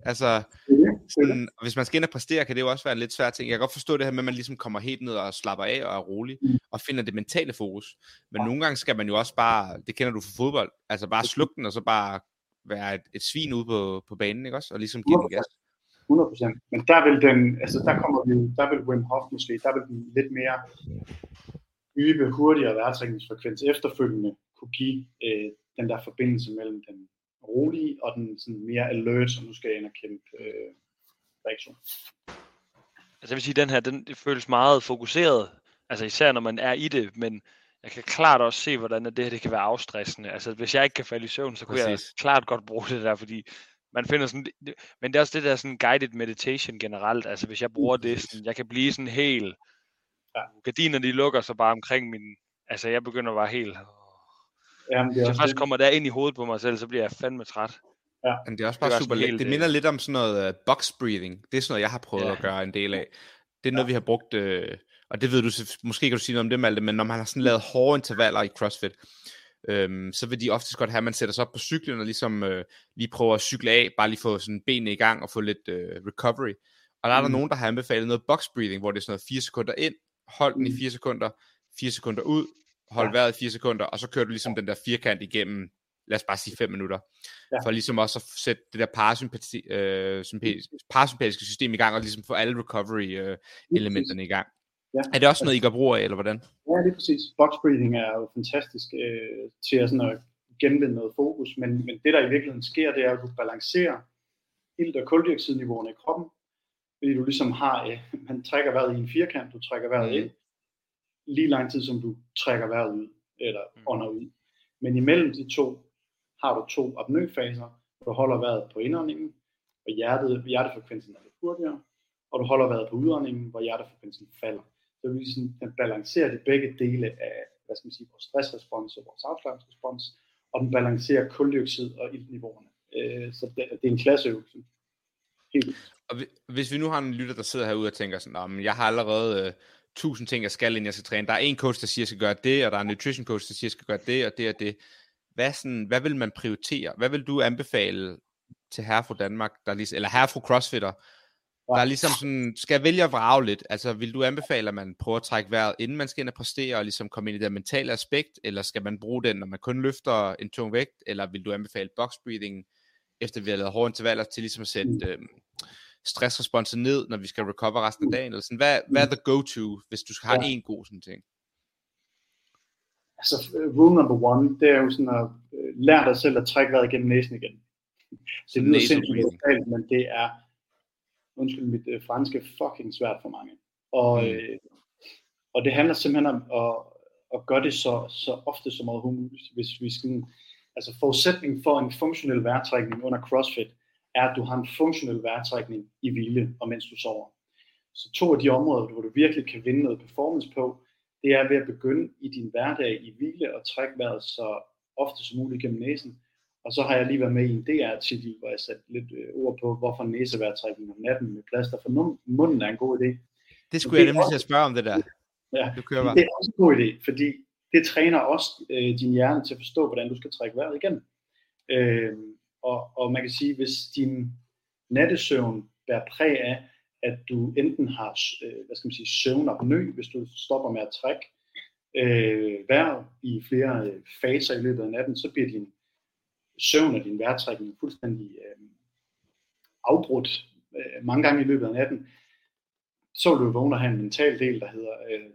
Altså, sådan, og hvis man skal ind og præstere, kan det jo også være en lidt svær ting. Jeg kan godt forstå det her med, at man ligesom kommer helt ned og slapper af og er rolig, Mm. og finder det mentale fokus. Men Ja. nogle gange skal man jo også bare, det kender du fra fodbold, altså bare slukke den, og så bare være et, et svin ude på, på banen, ikke også? Og ligesom give den gas. 100 procent. Men der vil den, altså der kommer vi, der vil Wim Hof måske, der vil den lidt mere dybe, hurtigere vejrtrækningsfrekvens efterfølgende kunne give øh, den der forbindelse mellem den rolige og den sådan mere alert, som nu skal jeg ind og kæmpe øh, reaktion. Altså jeg vil sige, den her, den det føles meget fokuseret, altså især når man er i det, men jeg kan klart også se, hvordan at det her det kan være afstressende. Altså hvis jeg ikke kan falde i søvn, så kunne Præcis. jeg klart godt bruge det der, fordi man finder sådan, det- men det er også det der sådan guided meditation generelt, altså hvis jeg bruger det, præcis. sådan, jeg kan blive sådan helt, Ja. gardinerne de lukker sig bare omkring min, altså jeg begynder bare helt, Jamen, det hvis jeg først det. kommer der ind i hovedet på mig selv, så bliver jeg fandme træt. Men det er også Det er bare også super let. Det øh, minder lidt om sådan noget uh, box breathing. Det er sådan noget, jeg har prøvet Ja. at gøre en del af. Det er noget, vi har brugt, øh, og det ved du, måske kan du sige noget om det, Malte, men når man har sådan lavet hårde intervaller i CrossFit, øhm, så vil de oftest godt have, at man sætter sig op på cyklen og ligesom øh, lige prøver at cykle af, bare lige få sådan benene i gang og få lidt øh, recovery. Og der er der Mm. nogen, der har anbefalet noget box breathing, hvor det er sådan noget 4 sekunder ind, hold den i Mm. 4 sekunder, 4 sekunder ud, hold Ja. vejret i 4 sekunder, og så kører du ligesom den der firkant igennem, lad os bare sige 5 minutter. Ja. For ligesom også at sætte det der parasympati, øh, sympati, parasympatiske system i gang, og ligesom få alle recovery øh, elementerne i gang. Ja. Er det også noget, I gør brug af, eller hvordan? Ja, det er præcis. Box breathing er jo fantastisk øh, til at, sådan at genvinde noget fokus, men, men det der i virkeligheden sker, det er, at du balancerer ilt- og koldioxidniveauerne i kroppen, fordi du ligesom har, øh, man trækker vejret i en firkant, du trækker vejret Mhm. ind, lige lang tid som du trækker vejret ud, eller Mhm. ånder ud. Men imellem de to har du to apnøfaser, hvor du holder vejret på indåndingen, og hjertet, hjertefrekvensen er lidt hurtigere, og du holder vejret på udåndingen, hvor hjertefrekvensen falder. Så vi sådan, den balancerer de begge dele af hvad skal man sige, vores stressrespons og vores afslappningsrespons, og den balancerer koldioxid og iltniveauerne. Øh, så det, det er en klasseøvelse. Helt. Og hvi- hvis vi nu har en lytter, der sidder herude og tænker sådan, "Nå, men jeg har allerede øh, tusind ting, jeg skal, inden jeg skal træne. Der er en coach, der siger, at jeg skal gøre det, og der er en nutrition coach, der siger, at jeg skal gøre det og det og det. Hvad, sådan, hvad vil man prioritere? Hvad vil du anbefale til herre fra Danmark, der ligesom, eller herre fra CrossFitter, der er ligesom sådan, skal vælge at vrage lidt? Altså, vil du anbefale, at man prøver at trække vejret, inden man skal ind og præstere, og ligesom komme ind i det mentale aspekt, eller skal man bruge den, når man kun løfter en tung vægt, eller vil du anbefale box breathing, efter vi har lavet hårde intervaller, til ligesom at sætte øh, stressresponsen ned, når vi skal recover resten af dagen, eller sådan, hvad, hvad er the go-to, hvis du skal have Ja. en god sådan ting? Altså, øh, rule number one, det er jo sådan at øh, lære dig selv at trække vejret gennem næsen igen. Så det lyder sindssygt brutalt, men det er, undskyld mit øh, franske, fucking svært for mange. Og, Mm. øh, og det handler simpelthen om at, at gøre det så, så ofte som overhovedet muligt. Hvis vi skal, altså forudsætningen for en funktionel vejrtrækning under CrossFit, er, at du har en funktionel vejrtrækning i hvile, og mens du sover. Så to af de områder, hvor du virkelig kan vinde noget performance på, det er ved at begynde i din hverdag i hvile og trække vejret så ofte som muligt gennem næsen. Og så har jeg lige været med i en DR-artikel, hvor jeg satte lidt øh, ord på, hvorfor næsevejrtrækning om natten med plaster for munden er en god idé. Det skulle det jeg nemlig også- til at spørge om det der. Ja, Du kører bare. det er også en god idé, fordi det træner også øh, din hjerne til at forstå, hvordan du skal trække vejret igen. Øh, og, og man kan sige, hvis din nattesøvn bærer præg af, at du enten har øh, hvad skal man sige, søvnapnø, hvis du stopper med at trække øh, vejret i flere øh, faser i løbet af natten, så bliver din søvn og din vejrtrækning fuldstændig øh, afbrudt øh, mange gange i løbet af natten. Så vil du vågne og have en mental del, der hedder, øh,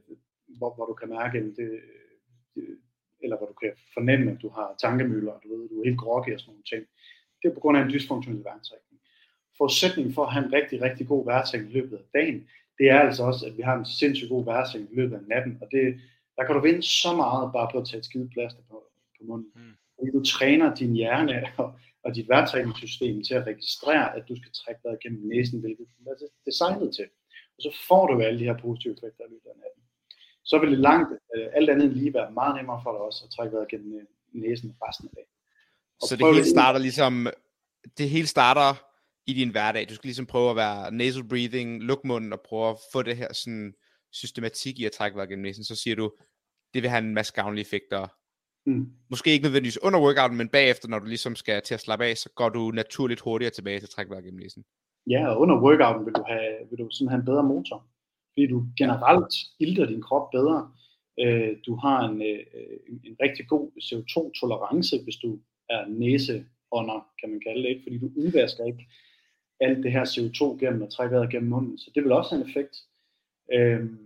hvor, hvor du kan mærke, at det, øh, eller hvor du kan fornemme, at du har tankemøller, og du ved, du er helt groggy og sådan nogle ting. Det er på grund af en dysfunktionel vejrtrækning. Forudsætningen for at have en rigtig, rigtig god vejrtrækning i løbet af dagen, det er altså også, at vi har en sindssygt god vejrtrækning i løbet af natten, og det, der kan du vinde så meget bare på at tage et skide plaster på, på munden. Mm. Fordi du træner din hjerne og, og dit vejrtrækningssystem til at registrere, at du skal trække dig gennem næsen, hvilket du er designet til. Og så får du alle de her positive effekter i løbet af natten. Så vil det langt, øh, alt andet lige være meget nemmere for dig også at trække vejret gennem øh, næsen resten af dagen. Og så det hele starter ligesom, det hele starter i din hverdag. Du skal ligesom prøve at være nasal breathing, luk munden og prøve at få det her sådan systematik i at trække vejret gennem næsen. Så siger du, det vil have en masse gavnlige effekter. Mm. Måske ikke nødvendigvis under workouten, men bagefter, når du ligesom skal til at slappe af, så går du naturligt hurtigere tilbage til at trække vejret gennem næsen. Ja, og under workouten vil du have, vil du sådan have en bedre motor. Fordi du generelt ilter din krop bedre. Øh, du har en, øh, en rigtig god CO2-tolerance, hvis du er næseånder, kan man kalde det, ikke? fordi du udvasker ikke alt det her CO2 gennem at trække vejret gennem munden. Så det vil også have en effekt. Øhm,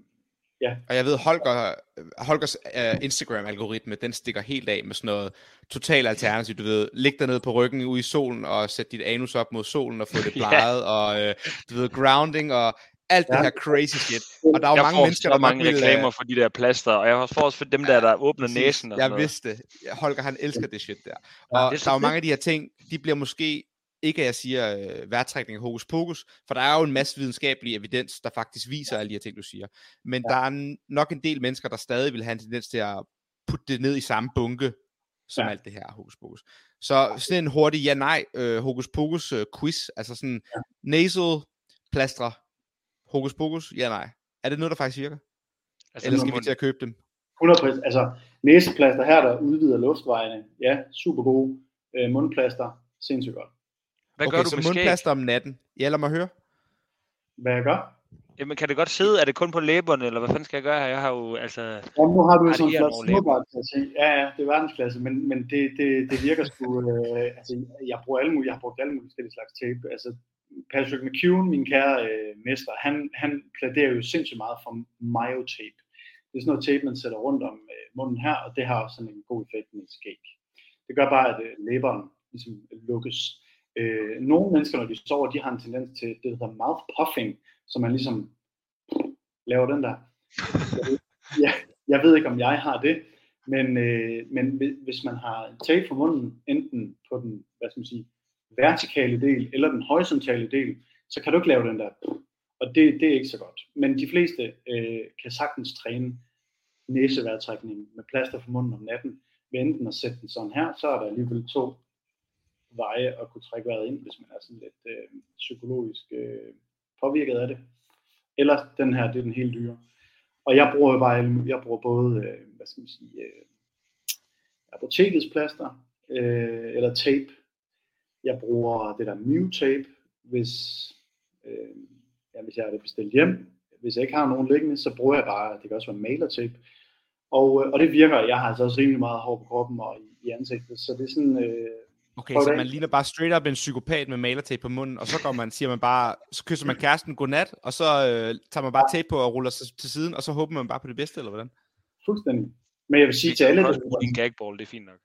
ja. Og jeg ved, Holger, Holgers uh, Instagram-algoritme, den stikker helt af med sådan noget total alternativ. Du ved, læg dig ned på ryggen ude i solen og sæt dit anus op mod solen og få det (laughs) bleget, ja. og uh, du ved, grounding og alt ja. det her crazy shit. Og der er jo jeg mange mennesker, der mange vil, reklamer for de der plaster, og jeg får også for dem der, der åbner præcis. næsen. Og jeg vidste det. Holger, han elsker det shit der. Og ja, der er jo mange af de her ting, de bliver måske ikke at jeg siger øh, værtrækning af hokus pokus, for der er jo en masse videnskabelig evidens, der faktisk viser alle de her ting, du siger. Men ja. der er nok en del mennesker, der stadig vil have en tendens til at putte det ned i samme bunke, som ja. alt det her hokus pokus. Så sådan en hurtig ja-nej øh, hokus pokus øh, quiz, altså sådan ja. nasal plastre, hokus pokus, ja-nej. Er det noget, der faktisk virker? Altså, Eller skal vi til at købe dem? 100%. Altså, næseplaster her, der udvider luftvejene, ja, super gode. Øh, mundplaster, sindssygt godt. Hvad okay, gør du så med mundplaster om natten? Ja, lad mig høre. Hvad jeg gør? Jamen, kan det godt sidde? Er det kun på læberne, eller hvad fanden skal jeg gøre her? Jeg har jo, altså... Ja, nu har du jo sådan en flot snurrbart se. Ja, ja, det er verdensklasse, men, men det, det, det virker sgu... Øh, altså, jeg bruger alle mulige, jeg har brugt alle mulige forskellige slags tape. Altså, Patrick McEwen, min kære øh, mester, han, han pladerer jo sindssygt meget for myotape. Det er sådan noget tape, man sætter rundt om øh, munden her, og det har også sådan en god effekt med skæg. Det gør bare, at øh, læberen ligesom lukkes. Øh, nogle mennesker, når de sover, de har en tendens til det, der hedder mouth puffing, så man ligesom laver den der. (laughs) Jeg, jeg ved ikke, om jeg har det, men, øh, men hvis man har tape for munden, enten på den hvad skal man sige, vertikale del eller den horisontale del, så kan du ikke lave den der. Og det, det er ikke så godt. Men de fleste øh, kan sagtens træne næseværtrækning med plaster for munden om natten, ved enten at sætte den sådan her, så er der alligevel to veje at kunne trække vejret ind, hvis man er sådan lidt øh, psykologisk øh, påvirket af det. Eller den her, det er den helt dyre. Og jeg bruger bare, jeg bruger både, øh, hvad skal man sige, øh, apotekets plaster, øh, eller tape. Jeg bruger det der Mew tape, hvis, øh, ja, hvis jeg har det bestilt hjem. Hvis jeg ikke har nogen liggende, så bruger jeg bare, det kan også være maler tape. Og, øh, og det virker, jeg har altså også rimelig meget hår på kroppen og i, i ansigtet, så det er sådan, øh, Okay, så man ligner bare straight up en psykopat med malertape på munden, og så går man, siger man bare, så kysser man kæresten godnat, og så øh, tager man bare tape på og ruller sig til siden, og så håber man bare på det bedste, eller hvordan? Fuldstændig. Men jeg vil sige til alle, der lytter... En gagball, det er fint nok.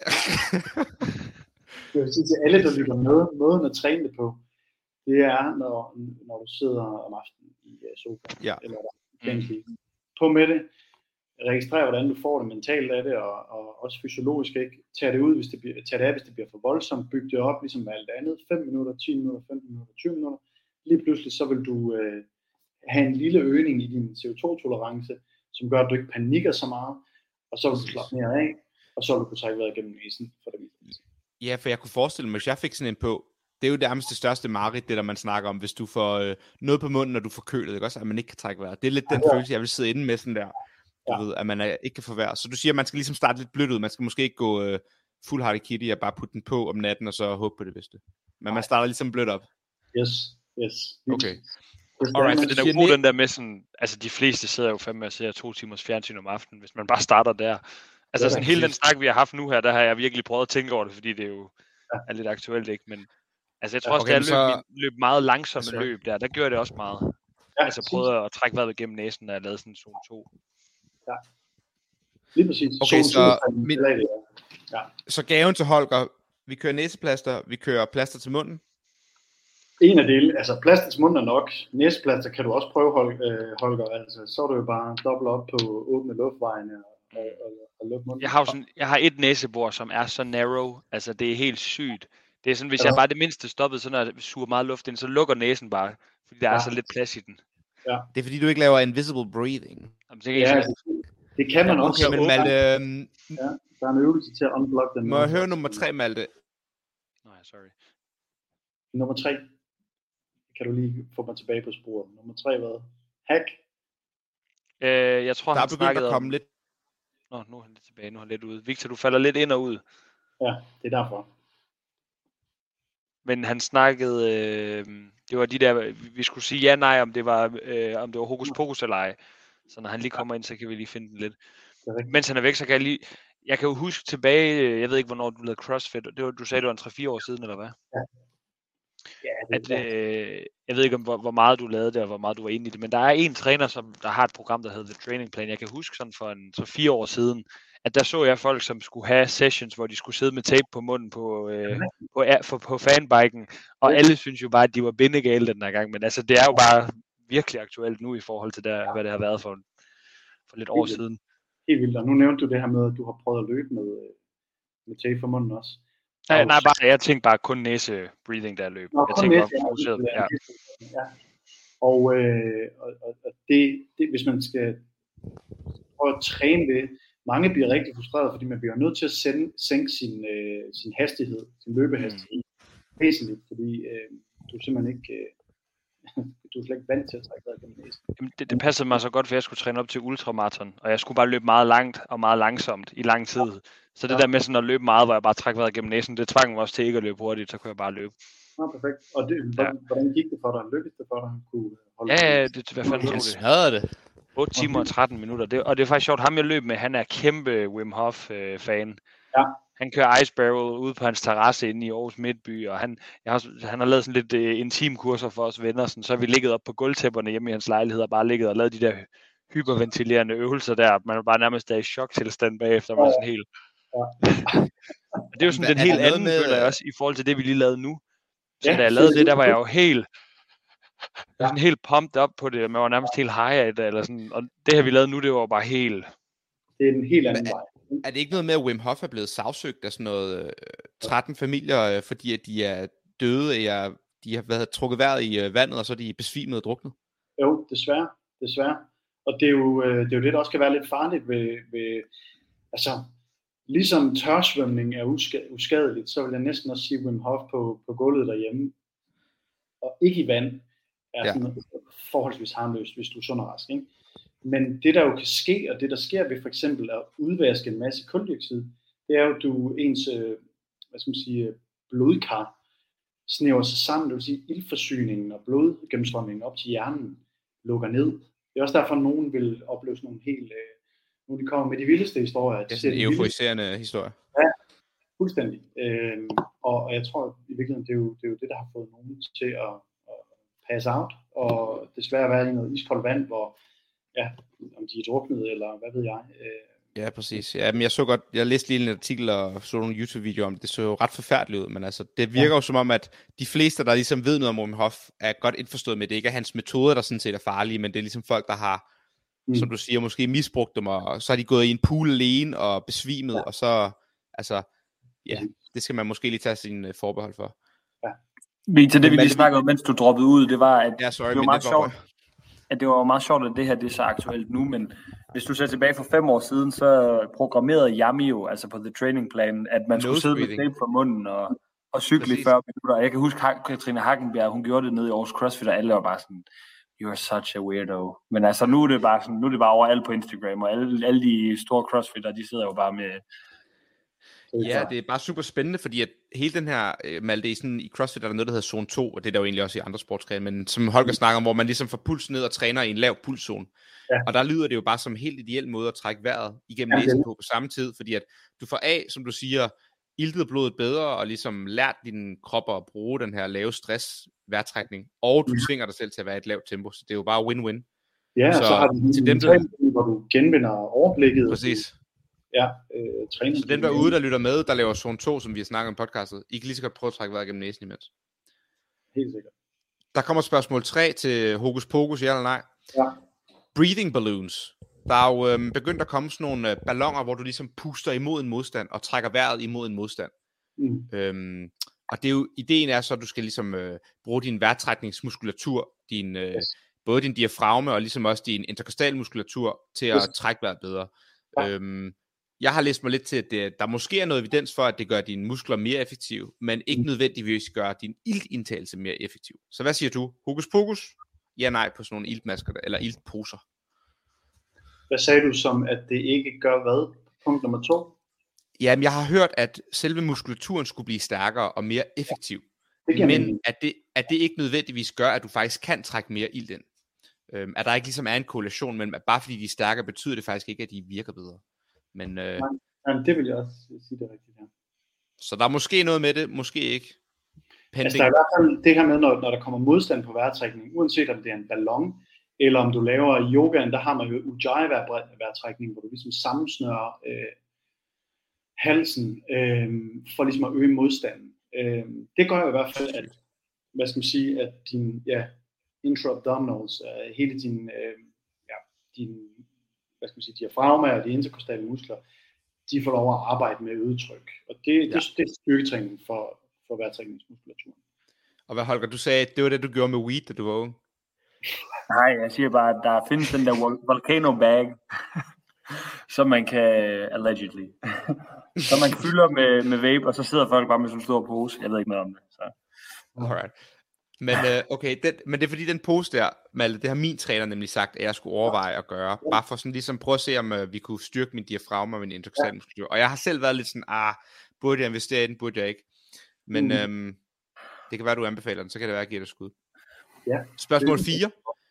(laughs) jeg vil sige til alle, der lytter med, måden at træne det på, det er, når, når du sidder om aftenen i uh, sofaen, ja. eller der, mm. på med det, registrere, hvordan du får det mentalt af det, og, og også fysiologisk, ikke? Tag det ud, hvis det, bliver, tag det af, hvis det bliver for voldsomt, byg det op, ligesom med alt andet, 5 minutter, 10 minutter, 15 minutter, 20 minutter, lige pludselig så vil du øh, have en lille øgning i din CO2-tolerance, som gør, at du ikke panikker så meget, og så vil du slappe mere af, og så vil du kunne trække vejret gennem næsen, for det Ja, for jeg kunne forestille mig, hvis jeg fik sådan en på, det er jo nærmest det største mareridt, det der man snakker om, hvis du får øh, noget på munden, når du får kølet, ikke også? At man ikke kan trække vejret. Det er lidt den ja. følelse, jeg vil sidde inde med sådan der du ja. ved, at man er, ikke kan forværre. Så du siger, at man skal ligesom starte lidt blødt ud. Man skal måske ikke gå uh, full Hardy Kitty og bare putte den på om natten, og så håbe på det bedste. Men Nej. man starter ligesom blødt op. Yes, yes. Okay. Alright, så den er god, den der med sådan, altså de fleste sidder jo fandme og ser to timers fjernsyn om aftenen, hvis man bare starter der. Altså sådan hele den snak, vi har haft nu her, der har jeg virkelig prøvet at tænke over det, fordi det er jo ja. er lidt aktuelt, ikke? Men altså jeg tror også, okay, det er løb, løb meget langsomme løb der, der gør det også meget. Ja, altså prøvede at trække vejret gennem næsen, når jeg lavede sådan en zone 2. Ja. Lige præcis. Okay, så, min, ja. så gaven til Holger, Vi kører næseplaster, vi kører plaster til munden. En af delene, altså plaster til munden er nok. Næseplaster kan du også prøve, øh, Holger. Altså, så er du jo bare dobbelt op på åbne luftvejene og, og, og, og lukke munden. Jeg har, sådan, jeg har et næsebor, som er så narrow. Altså, det er helt sygt. Det er sådan, hvis Ja. jeg bare det mindste stoppede, så når jeg suger meget luft ind, så lukker næsen bare. Fordi der er Ja. så lidt plads i den. Det er fordi, du ikke laver invisible breathing. Jamen, så kan Ja, sige, det, det kan man Ja, også. Okay, men Malte, øhm, Der er en øvelse til at unblock den. må jeg høre nummer tre, Malte? nej, sorry. Nummer tre. Kan du lige få mig tilbage på sporet. Nummer tre hvad? Hack. Øh, jeg tror, Der er han begyndt snakkede at komme om... lidt Nå, nu er han lidt tilbage, nu er han lidt ude. Victor, du falder lidt ind og ud. Ja, det er derfor. Men han snakkede, øh, det var de der, vi skulle sige ja, nej, om det var, øh, om det var hokus pokus eller ej. Så når han lige kommer ind, så kan vi lige finde den lidt. Mens han er væk, så kan jeg lige, jeg kan jo huske tilbage, øh, jeg ved ikke, hvornår du lavede CrossFit, det var, du sagde, det var en 3-4 år siden, eller hvad? Ja, det At, øh, jeg ved ikke, om, hvor, hvor meget du lavede det, og hvor meget du var inde i det, men der er en træner, som der har et program, der hedder The Training Plan. Jeg kan huske sådan for en, så fire år siden, at der så jeg folk, som skulle have sessions, hvor de skulle sidde med tape på munden på, øh, på, på, på fanbiken, og alle synes jo bare, at de var bindegale den her gang, men altså, det er jo bare virkelig aktuelt nu i forhold til, der, hvad det har været for, for lidt år siden. helt vildt. Og nu nævnte du det her med, at du har prøvet at løbe med, øh, med tape for munden også. Nej, nej, bare, jeg tænkte bare kun næse breathing, der løb. Nå, Jeg tænkte næse, bare fokuseret, ja. ja. Og, øh, og, og, det, det, hvis man skal prøve at træne det, mange bliver rigtig frustreret, fordi man bliver nødt til at sende, sænke sin, øh, sin hastighed, sin løbehastighed, mm. væsentligt, fordi øh, du er simpelthen ikke, øh, du er slet ikke vant til at trække vejret gennem næsen. Jamen, det, det passede mig så godt, for jeg skulle træne op til ultramaraton, og jeg skulle bare løbe meget langt og meget langsomt i lang tid. Så det Ja. der med sådan at løbe meget, hvor jeg bare trækker vejret gennem næsen, det tvang mig også til ikke at løbe hurtigt, så kunne jeg bare løbe. Nå, perfekt. Og det, hvordan, hvordan gik det for dig? Lykkedes det for dig at kunne holde Ja, ja, det, hvad fanden Han det? smadrede det. 8 timer og 13 minutter. Det, og det er faktisk sjovt, ham jeg løb med, han er kæmpe Wim Hof-fan. Ja. Han kører Ice Barrel ude på hans terrasse inde i Aarhus Midtby, og han, jeg har, han har lavet sådan lidt uh, intim kurser for os venner, sådan, så har vi ligget op på gulvtæpperne hjemme i hans lejlighed og bare ligget og lavet de der hyperventilerende øvelser der. Man er bare nærmest er i choktilstand bagefter, man sådan helt... Ja. Det er jo sådan Hvad- den helt der anden, med- føler jeg også, i forhold til det, vi lige lavede nu. Så Ja, da jeg lavede det- der var jeg jo helt... Jeg var sådan helt pumped op på det, og man var nærmest helt high af det, eller sådan, og det her vi lavede nu, det var bare helt... Det er en helt anden vej. Er det ikke noget med, at Wim Hof er blevet sagsøgt af sådan noget øh, 13 familier, øh, fordi at de er døde, eller de har været trukket vejret i øh, vandet, og så er de besvimet og druknet? Jo, desværre. desværre. Og det er, jo, øh, det er jo det, der også kan være lidt farligt ved, ved altså, ligesom tørsvømning er uska- uskadeligt, så vil jeg næsten også sige Wim Hof på, på gulvet derhjemme, og ikke i vand, er Ja. sådan forholdsvis harmløst, hvis du er sund og rask. Ikke? Men det, der jo kan ske, og det, der sker ved for eksempel at udvaske en masse kuldioxid, det er jo, at du ens øh, hvad skal man sige, blodkar snæver sig sammen, det vil sige ildforsyningen og blodgennemstrømningen op til hjernen lukker ned. Det er også derfor, at nogen vil opleve sådan nogle helt, øh, nogle de kommer med de vildeste historier. Det er De sådan en vildeste- euforiserende historie. Fuldstændig. Øhm, og, og jeg tror i virkeligheden, det er, jo, det er jo det, der har fået nogen til at, at pass out, og desværre være i noget iskoldt vand, hvor, ja, om de er druknet, eller hvad ved jeg. Øh, Ja, præcis. Ja, men jeg så godt, jeg læste lige en artikel og så nogle YouTube-videoer om det, det så jo ret forfærdeligt ud, men altså, det virker ja. jo som om, at de fleste, der ligesom ved noget om Wim Hof, er godt indforstået med, at det ikke er hans metoder, der sådan set er farlige, men det er ligesom folk, der har, mm. Som du siger, måske misbrugt dem, og så har de gået i en pool alene og besvimet, ja. og så, altså, ja, det skal man måske lige tage sin uh, forbehold for. Victor, det vi Men lige det- snakkede om, mens du droppede ud, det var, at Ja, sorry, det var men meget det var- sjovt, at det var meget sjovt, at det her det er så aktuelt nu, men hvis du ser tilbage for fem år siden, så programmerede Yami jo, altså på The Training Plan, at man skulle Nose sidde med breathing. tape for munden og, og cykle Præcis. i 40 minutter. Jeg kan huske, at Katrine Hackenberg, hun gjorde det nede i Aarhus CrossFit, og alle var bare sådan, you're such a weirdo. Men altså, nu er det bare sådan, nu er det bare overalt på Instagram, og alle, alle de store crossfitter, de sidder jo bare med, Ja, det er bare super spændende, fordi at hele den her, øh, Malte, sådan, i CrossFit er der noget, der hedder zone 2, og det er der jo egentlig også i andre sportsgrene, men som Holger snakker om, hvor man ligesom får puls ned og træner i en lav pulszone. Ja. Og der lyder det jo bare som en helt ideel måde at trække vejret igennem Ja, næsen på på samme tid, fordi at du får af, som du siger, iltet blodet bedre, og ligesom lært din krop at bruge den her lave stress vejrtrækning, og du Ja. tvinger dig selv til at være i et lavt tempo, så det er jo bare win-win. ja, Så så har du til dem, der- hvor du genvinder overblikket. Præcis. Ja, øh, træning. Så dem derude, der lytter med, der laver zone 2, som vi har snakket om i podcastet, I kan lige så godt prøve at trække vejret gennem næsen imens. Helt sikkert. Der kommer spørgsmål 3 til Hokus Pokus, ja eller nej? Ja. Breathing balloons. Der er jo øhm, begyndt at komme sådan nogle øh, ballonger, hvor du ligesom puster imod en modstand, og trækker vejret imod en modstand. Mm. Øhm, og det er jo, ideen er så, at du skal ligesom øh, bruge din vejrtrækningsmuskulatur, din, øh, Yes. både din diafragme og ligesom også din interkostalmuskulatur til at Yes. trække vejret bedre. Ja. Øhm, jeg har læst mig lidt til, at det, der måske er noget evidens for, at det gør dine muskler mere effektive, men ikke Mm. nødvendigvis gør din iltindtagelse mere effektiv. Så hvad siger du? Hokus pokus? Ja, nej på sådan nogle iltmasker, eller iltposer. Hvad sagde du som, at det ikke gør hvad? Punkt nummer to. Jamen, jeg har hørt, at selve muskulaturen skulle blive stærkere og mere effektiv. Det men mening. at det, at det ikke nødvendigvis gør, at du faktisk kan trække mere ilt ind. Øhm, at der ikke ligesom er en korrelation mellem, at bare fordi de er stærkere, betyder det faktisk ikke, at de virker bedre. Men, øh, Jamen, det vil jeg også sige det rigtigt her. så der er måske noget med det, måske ikke. Pending. Altså, der er i hvert fald det her med, når, når der kommer modstand på vejrtrækning, uanset om det er en ballon, eller om du laver yogaen, der har man jo ujjayi-vejrtrækning, hvor du ligesom sammensnører øh, halsen øh, for ligesom at øge modstanden. Øh, det gør jo i hvert fald, at, hvad skal man sige, at din ja, intra-abdominals, øh, hele din, øh, ja, din hvad skal man sige, diafragma og de interkostale muskler, de får lov at arbejde med øget tryk. Og det, ja. det, det er styrketræning for, for vejrtrækningsmuskulaturen. Og hvad Holger, du sagde, det var det, du gjorde med weed, da du var ung. Nej, jeg siger bare, at der findes den der vol- volcano bag, (laughs) som man kan, allegedly, (laughs) som man fylder med, med vape, og så sidder folk bare med sådan en stor pose. Jeg ved ikke noget om det. Så. Alright. Men øh, okay, den, men det er fordi den pose der, Malte, det har min træner nemlig sagt, at jeg skulle overveje at gøre. Bare for sådan ligesom prøve at se, om øh, vi kunne styrke min diafragma og min interkostal muskulatur. Og jeg har selv været lidt sådan, ah, burde jeg investere i den, burde jeg ikke. Men Mhm. øhm, det kan være, du anbefaler den, så kan det være, at jeg giver et skud. Ja. Spørgsmål Det- 4.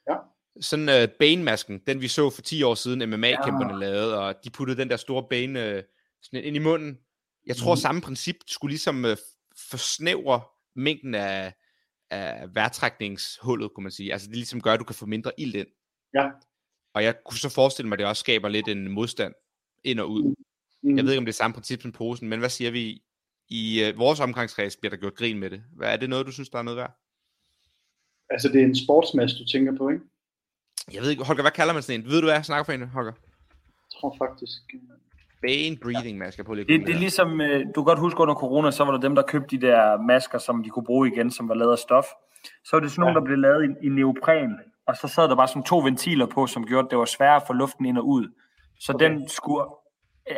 Ja. Sådan øh, Bane-masken, den vi så for 10 år siden, MMA-kæmperne ja. lavede, og de puttede den der store Bane øh, sådan ind i munden. Jeg tror, Mhm. samme princip skulle ligesom øh, forsnævre mængden af, af vejrtrækningshullet, kunne man sige. Altså det ligesom gør, at du kan få mindre ild ind. Ja. Og jeg kunne så forestille mig, at det også skaber lidt en modstand ind og ud. Mm. Jeg ved ikke, om det er samme princip som posen, men hvad siger vi? I øh, vores omgangskreds bliver der gjort grin med det. Hvad er det noget, du synes, der er noget værd? Altså, det er en sportsmask, du tænker på, ikke? Jeg ved ikke, Holger, hvad kalder man sådan en? Ved du, hvad jeg snakker for en, Holger? Jeg tror faktisk... Bane breathing mask. Jeg prøver lige at Det, det er ligesom, øh, du kan godt huske under corona, så var der dem, der købte de der masker, som de kunne bruge igen, som var lavet af stof. Så var det sådan nogle, Ja. der blev lavet i, i neopren, og så sad der bare sådan to ventiler på, som gjorde, at det var sværere at få luften ind og ud. Så Okay. okay. den skulle,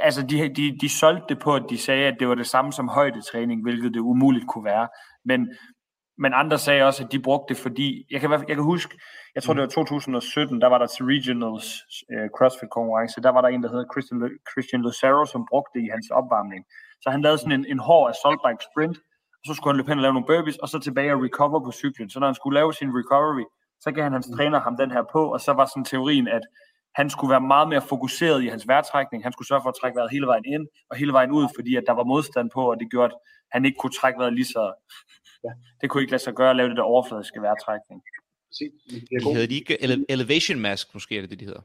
altså de, de, de solgte det på, at de sagde, at det var det samme som højdetræning, hvilket det umuligt kunne være. Men, men andre sagde også, at de brugte det, fordi, jeg kan, jeg kan huske, jeg tror det var 2017, der var der til Regionals øh, CrossFit konkurrence, der var der en, der hedder Christian, Christian Lucero, som brugte det i hans opvarmning. Så han lavede sådan en, en hård assault bike sprint, og så skulle han løbe hen og lave nogle burpees, og så tilbage og recover på cyklen. Så når han skulle lave sin recovery, så gav han hans træner ham den her på, og så var sådan teorien, at han skulle være meget mere fokuseret i hans vejrtrækning. Han skulle sørge for at trække vejret hele vejen ind og hele vejen ud, fordi at der var modstand på, og det gjorde, at han ikke kunne trække vejret lige så... Ja. Det kunne ikke lade sig gøre at lave det der overfladiske vejrtrækning. Præcis. Det, De hedder de ikke ele- Elevation Mask, måske er det det, de hedder.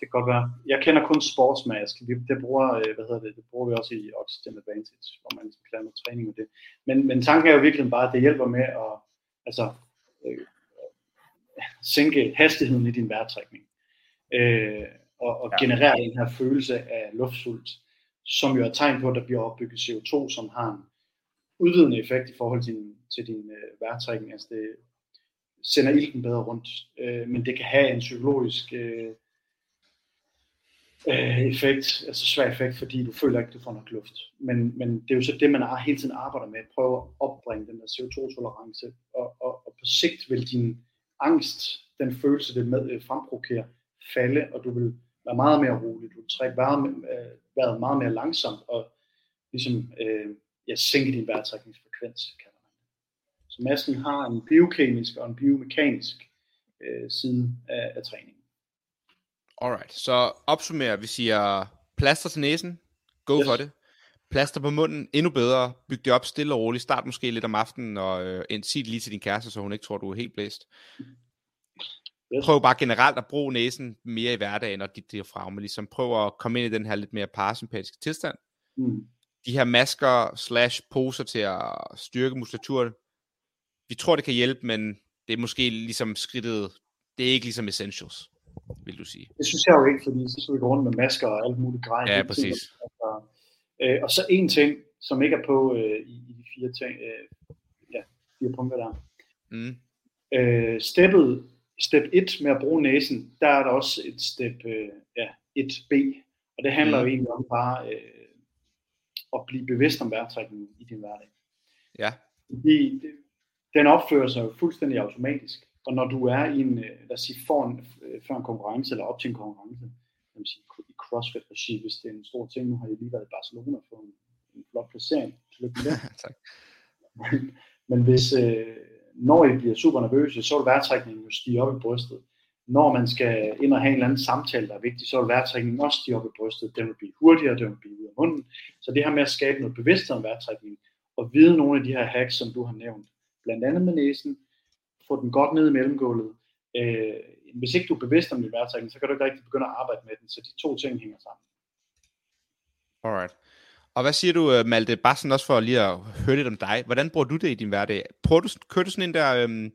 det kan godt være. Jeg kender kun sportsmask. Vi, det, bruger, øh, hvad hedder det, det bruger vi også i Oxygen Advantage, hvor man ligesom kan lave noget træning med det. Men, men tanken er jo virkelig bare, at det hjælper med at altså, øh, sænke hastigheden i din vejrtrækning. Øh, og, og Ja. generere den her følelse af luftsult, som jo er tegn på, at der bliver opbygget CO2, som har en udvidende effekt i forhold til din, til din øh, vejrtrækning. Altså det sender ilten bedre rundt. Øh, men det kan have en psykologisk øh, øh, effekt, altså svær effekt, fordi du føler ikke, du får nok luft. Men, men det er jo så det, man har hele tiden arbejder med, at prøve at opbringe den der CO2-tolerance, og, og, og på sigt vil din angst, den følelse, det med, øh, fremprovokerer, falde, og du vil være meget mere rolig, du vil trække vejret, øh, vejret meget mere langsomt, og ligesom øh, ja, sænke din vejrtrækningsfrekvens, kalder man det. Så masken har en biokemisk og en biomekanisk øh, side af, af træningen. Alright, så opsummerer, vi siger plaster til næsen, go Yes. for det. Plaster på munden, endnu bedre. Byg det op stille og roligt. Start måske lidt om aftenen, og øh, sig det lige til din kæreste, så hun ikke tror, du er helt blæst. Yes. Prøv bare generelt at bruge næsen mere i hverdagen og dit diafragma. Ligesom prøv at komme ind i den her lidt mere parasympatiske tilstand. Mm. De her masker slash poser til at styrke muskulaturen, vi tror, det kan hjælpe, men det er måske ligesom skridtet, det er ikke ligesom essentials, vil du sige. Det synes jeg jo ikke, fordi så skal vi rundt med masker og alt muligt grej. Ja, præcis. Altså, øh, og så en ting, som ikke er på øh, i, i de fire ting, øh, ja, fire punkter der. Mm. Øh, steppet, step 1 med at bruge næsen, der er der også et step øh, ja, 1b, og det handler mm. jo egentlig om bare øh, at blive bevidst om vejrtrækningen i din hverdag. Ja. Fordi den opfører sig jo fuldstændig automatisk. Og når du er i en, øh, lad os sige, for en, øh, før en konkurrence, eller op til en konkurrence, kan man sige, i CrossFit-regi, hvis det er en stor ting, nu har jeg lige været i Barcelona for en, en flot placering. Tillykke med det. (laughs) tak. Men, men hvis, øh, når I bliver super nervøse, så vil vejrtrækningen jo stige op i brystet. Når man skal ind og have en eller anden samtale, der er vigtig, så vil vejrtrækningen også stige op i brystet. Den vil blive hurtigere, den vil blive ud af munden. Så det her med at skabe noget bevidsthed om vejrtrækning, og vide nogle af de her hacks, som du har nævnt, blandt andet med næsen, få den godt ned i mellemgulvet. Øh, hvis ikke du er bevidst om din vejrtrækning, så kan du ikke rigtig begynde at arbejde med den, så de to ting hænger sammen. Alright. Og hvad siger du, øh, Malte, bare sådan også for lige at høre lidt om dig. Hvordan bruger du det i din hverdag? Prøver du, kører du sådan en der øhm,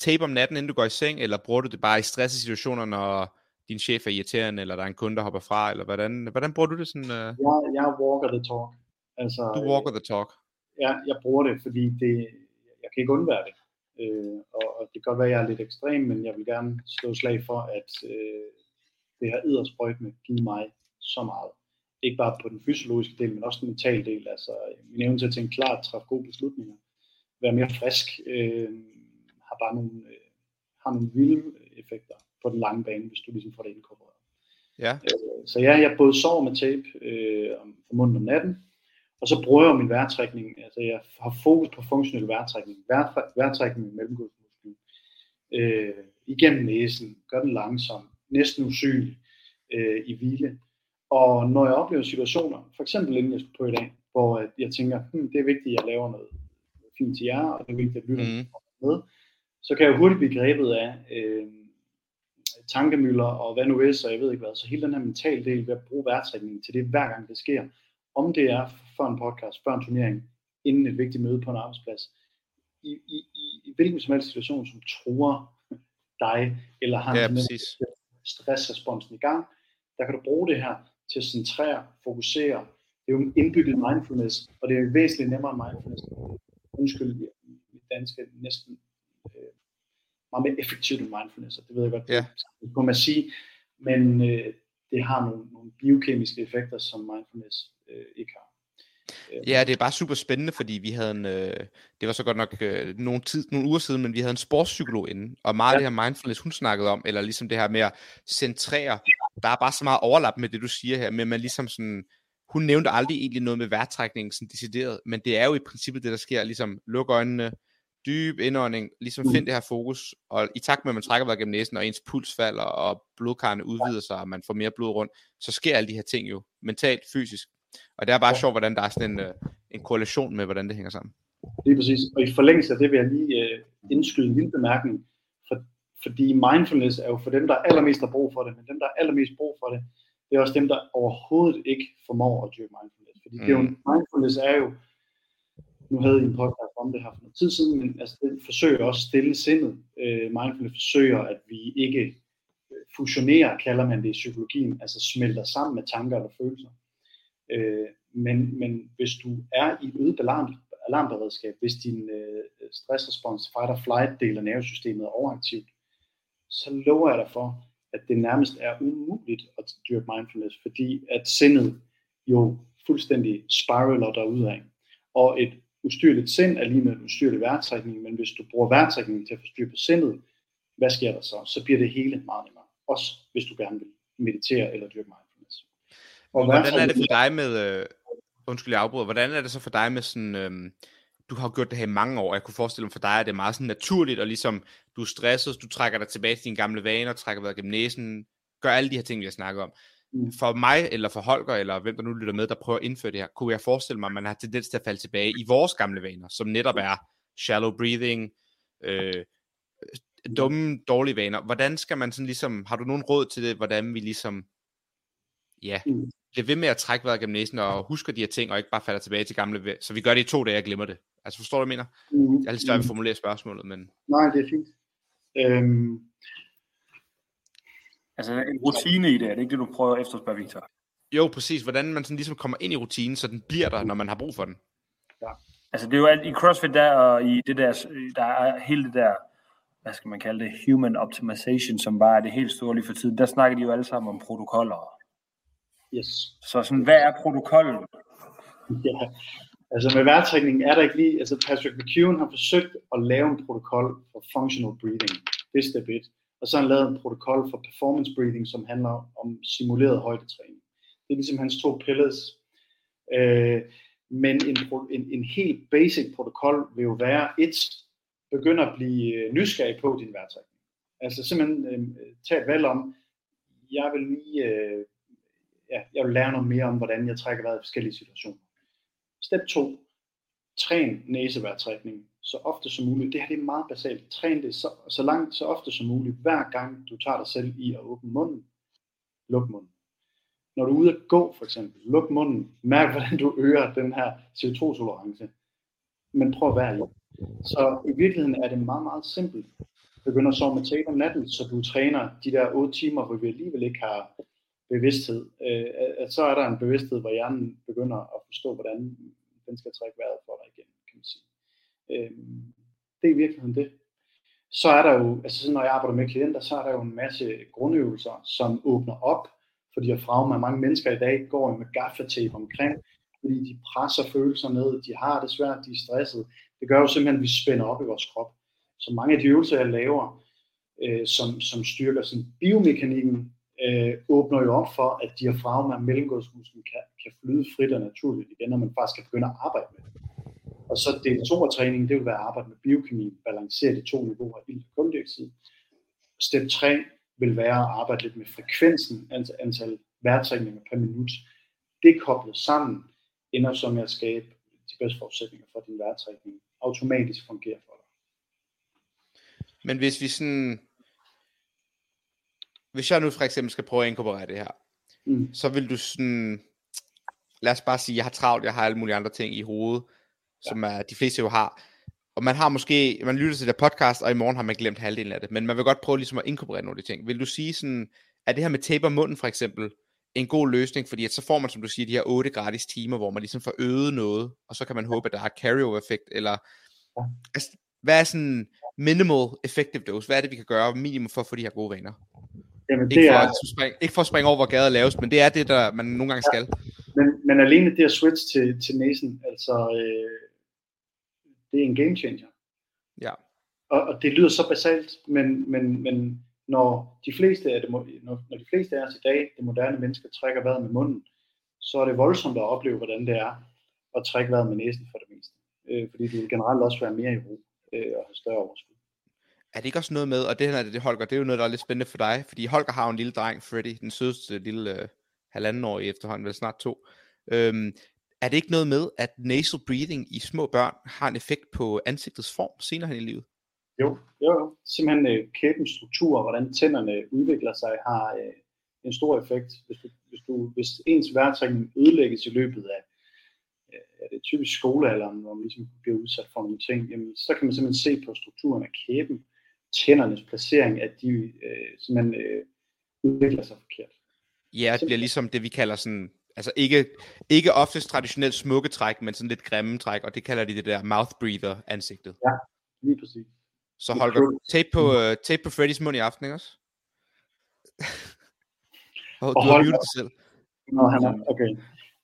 tape om natten, inden du går i seng, eller bruger du det bare i stressede når din chef er irriterende, eller der er en kunde, der hopper fra, eller hvordan, hvordan bruger du det sådan? Øh? Jeg, jeg walker the talk. Altså, du walker the talk? Ja, jeg bruger det, fordi det, jeg kan ikke undvære det. Øh, og, og det kan godt være, at jeg er lidt ekstrem, men jeg vil gerne slå slag for, at øh, det har med givet mig så meget ikke bare på den fysiologiske del, men også den mentale del. Altså min evne til at tænke klart, træffe gode beslutninger, være mere frisk, øh, bare nogle, øh, har nogle vilde effekter på den lange bane, hvis du ligesom får det inkorporeret. Ja. Øh, så ja, jeg både sover med tape øh, om munden om natten, og så bruger jeg min vejrtrækning, altså jeg har fokus på funktionel vejrtrækning, vejr, vejrtrækning med mellemgulvsmusklen, øh, igennem næsen, gør den langsom, næsten usynlig øh, i hvile, og når jeg oplever situationer, for eksempel inden jeg skal på i dag, hvor jeg tænker, hm, det er vigtigt, at jeg laver noget fint til jer, og det er vigtigt, at lytte mm. med, så kan jeg hurtigt blive grebet af øh, tankemøller og hvad nu vil, så jeg ved ikke hvad. Så hele den her mentale del ved at bruge værtsætningen til det, hver gang det sker, om det er for en podcast, før en turnering, inden et vigtigt møde på en arbejdsplads, i, i, i, i hvilken som helst situation, som tror dig, eller har ja, en stressresponsen i gang, der kan du bruge det her til at centrere, fokusere. Det er jo indbygget mindfulness, og det er væsentligt nemmere mindfulness. Undskyld, mit danske næsten meget mere effektivt end mindfulness, og det ved jeg godt, ja. det kunne man sige, men øh, det har nogle, nogle biokemiske effekter, som mindfulness øh, ikke har. Ja, det er bare super spændende, fordi vi havde en, øh, det var så godt nok øh, nogle, tid, nogle uger siden, men vi havde en sportspsykolog inde, og meget ja. af det her mindfulness, hun snakkede om, eller ligesom det her med at centrere, der er bare så meget overlap med det, du siger her, men man ligesom sådan, hun nævnte aldrig egentlig noget med vejrtrækningen sådan decideret, men det er jo i princippet det, der sker, ligesom luk øjnene, dyb indånding, ligesom find det her fokus, og i takt med, at man trækker vejret gennem næsen, og ens puls falder, og blodkarrene udvider sig, og man får mere blod rundt, så sker alle de her ting jo, mentalt, fysisk, og det er bare sjovt, hvordan der er sådan en, øh, en korrelation med, hvordan det hænger sammen. Lige præcis. Og i forlængelse af det vil jeg lige uh, indskyde en lille bemærkning. For, fordi mindfulness er jo for dem, der allermest har brug for det, men dem, der er allermest brug for det, det er også dem, der overhovedet ikke formår at dyrke mindfulness. Fordi mm. det er jo, mindfulness er jo, nu havde I en podcast om det her for noget tid siden, men altså, det forsøger også at stille sindet. Øh, mindfulness forsøger, at vi ikke øh, fusionerer, kalder man det i psykologien, altså smelter sammen med tanker eller følelser. Øh, men, men hvis du er i øget alarm, alarmberedskab, hvis din øh, stressrespons, fight or flight del af nervesystemet er overaktivt, så lover jeg dig for, at det nærmest er umuligt at dyrke mindfulness, fordi at sindet jo fuldstændig spiraler derudad. Og et ustyrligt sind er lige med en ustyrlig vejrtrækning, men hvis du bruger vejrtrækningen til at få styr på sindet, hvad sker der så? Så bliver det hele meget nemmere. Også hvis du gerne vil meditere eller dyrke mindfulness. Og hvordan er det for dig med, øh, undskyld jeg afbryder, hvordan er det så for dig med sådan, øh, du har gjort det her i mange år, jeg kunne forestille mig for dig, at det er meget sådan naturligt, og ligesom du er stresset, du trækker dig tilbage til dine gamle vaner, trækker dig gennem næsen, gør alle de her ting, vi har snakket om. Mm. For mig, eller for Holger, eller hvem der nu lytter med, der prøver at indføre det her, kunne jeg forestille mig, at man har tendens til at falde tilbage i vores gamle vaner, som netop er shallow breathing, øh, dumme, dårlige vaner. Hvordan skal man sådan ligesom, har du nogen råd til det, hvordan vi ligesom, ja, Mm. bliver ved med at trække vejret gennem næsen og husker de her ting, og ikke bare falder tilbage til gamle, så vi gør det i to dage og glemmer det. Altså forstår du, hvad jeg mener? Mm. Jeg er lidt svært ved at formulere spørgsmålet, men Nej, det er fint. Øhm, Altså en rutine i det, er det ikke det, du prøver at efterspørge, Victor? jo, præcis, hvordan man sådan ligesom kommer ind i rutinen, så den bliver der, når man har brug for den. Altså det er jo alt, i CrossFit der, og i det der, der er hele det der, hvad skal man kalde det, human optimization, som bare er det helt store lige for tiden, der snakker de jo alle sammen om protokoller. yes. Så sådan, hvad er protokollen? Ja. Altså med vejrtrækning er der ikke lige, altså Patrick McEwen har forsøgt at lave en protokol for functional breathing, det er step 1. Og så har han lavet en protokol for performance breathing, som handler om simuleret højdetræning. Det er ligesom hans to pillars. Øh, men en, en, en helt basic protokol vil jo være, et, begynder at blive øh, nysgerrig på din vejrtrækning. Altså simpelthen øh, tage et valg om, jeg vil lige, øh, ja, jeg vil lære noget mere om, hvordan jeg trækker vejret i forskellige situationer. Step 2. Træn næsevejrtrækning så ofte som muligt. Det her det er meget basalt. Træn det så, så langt, så ofte som muligt, hver gang du tager dig selv i at åbne munden. Luk munden. Når du er ude at gå, for eksempel, luk munden. Mærk, (laughs) hvordan du øger den her CO2-tolerance. Men prøv at være i. Så i virkeligheden er det meget, meget simpelt. Begynd at sove med tape om natten, så du træner de der 8 timer, hvor vi alligevel ikke har bevidsthed. Øh, at så er der en bevidsthed, hvor hjernen begynder at forstå, hvordan den skal trække vejret for dig igen, kan man sige. Øh, det er i virkeligheden det. Så er der jo, altså når jeg arbejder med klienter, så er der jo en masse grundøvelser, som åbner op for diafragma. Mange mennesker i dag går med gaffatape omkring, fordi de presser følelser ned, de har det svært, de er stresset. Det gør jo simpelthen, at vi spænder op i vores krop. Så mange af de øvelser, jeg laver, øh, som, som styrker sådan biomekanikken, øh, åbner jo op for, at diafragma og mellemgulvsmusklen kan, kan flyde frit og naturligt igen, når man faktisk kan begynde at arbejde med det. Og så del 2 af træningen, det vil være at arbejde med biokemi, balancere de to niveauer af ilt og kuldioxid. Step 3 vil være at arbejde lidt med frekvensen, altså antal vejrtrækninger per minut. Det koblet sammen ender som at skabe de bedste forudsætninger for, at din vejrtrækning automatisk fungerer for dig. Men hvis vi sådan... Hvis jeg nu for eksempel skal prøve at inkorporere det her, Mm. så vil du sådan... Lad os bare sige, jeg har travlt, jeg har alle mulige andre ting i hovedet, som er, de fleste jo har. Og man har måske, man lytter til det podcast, og i morgen har man glemt halvdelen af det, men man vil godt prøve ligesom at inkorporere nogle af de ting. Vil du sige sådan, er det her med tape om munden for eksempel, en god løsning, fordi at så får man, som du siger, de her 8 gratis timer, hvor man ligesom får øget noget, og så kan man håbe, at der er carryover-effekt, eller Ja. altså, hvad er sådan minimal effective dose? Hvad er det, vi kan gøre minimum for at få de her gode vaner? Jamen, Ikke det for, er, at springe, ikke for at springe over, hvor gader er lavest, men det er det, der man nogle gange skal. men, men alene det at switch til, til næsen, altså, øh, det er en game changer. Ja. Og, og det lyder så basalt, men, men, men når de fleste af det, når, når de fleste af os i dag, det moderne mennesker, trækker vejret med munden, så er det voldsomt at opleve, hvordan det er at trække vejret med næsen for det meste. Øh, fordi du vil generelt også være mere i ro øh, og have større overskud. Er det ikke også noget med, og det her er det, det Holger, det er jo noget, der er lidt spændende for dig, fordi Holger har jo en lille dreng, Freddy, den sødeste lille øh, halvanden år efterhånden, vel snart to. Øhm, er det ikke noget med, at nasal breathing i små børn har en effekt på ansigtets form senere hen i livet? Jo, jo, jo. Simpelthen øh, kæbens struktur, og hvordan tænderne udvikler sig, har øh, en stor effekt. Hvis, du, hvis, du, hvis ens vejrtrækning ødelægges i løbet af øh, det typisk skolealderen, hvor man ligesom bliver udsat for nogle ting, jamen, så kan man simpelthen se på strukturen af kæben, tændernes placering, at de øh, simpelthen øh, udvikler sig forkert. Ja, det bliver ligesom det, vi kalder sådan, altså ikke, ikke oftest traditionelt smukke træk, men sådan lidt grimme træk, og det kalder de det der mouth breather ansigtet. Lige præcis. Så Holger, tape på, uh, tape på Freddys mund i aften, ikke også? oh, Og du Holger- dig selv. Når han er, okay.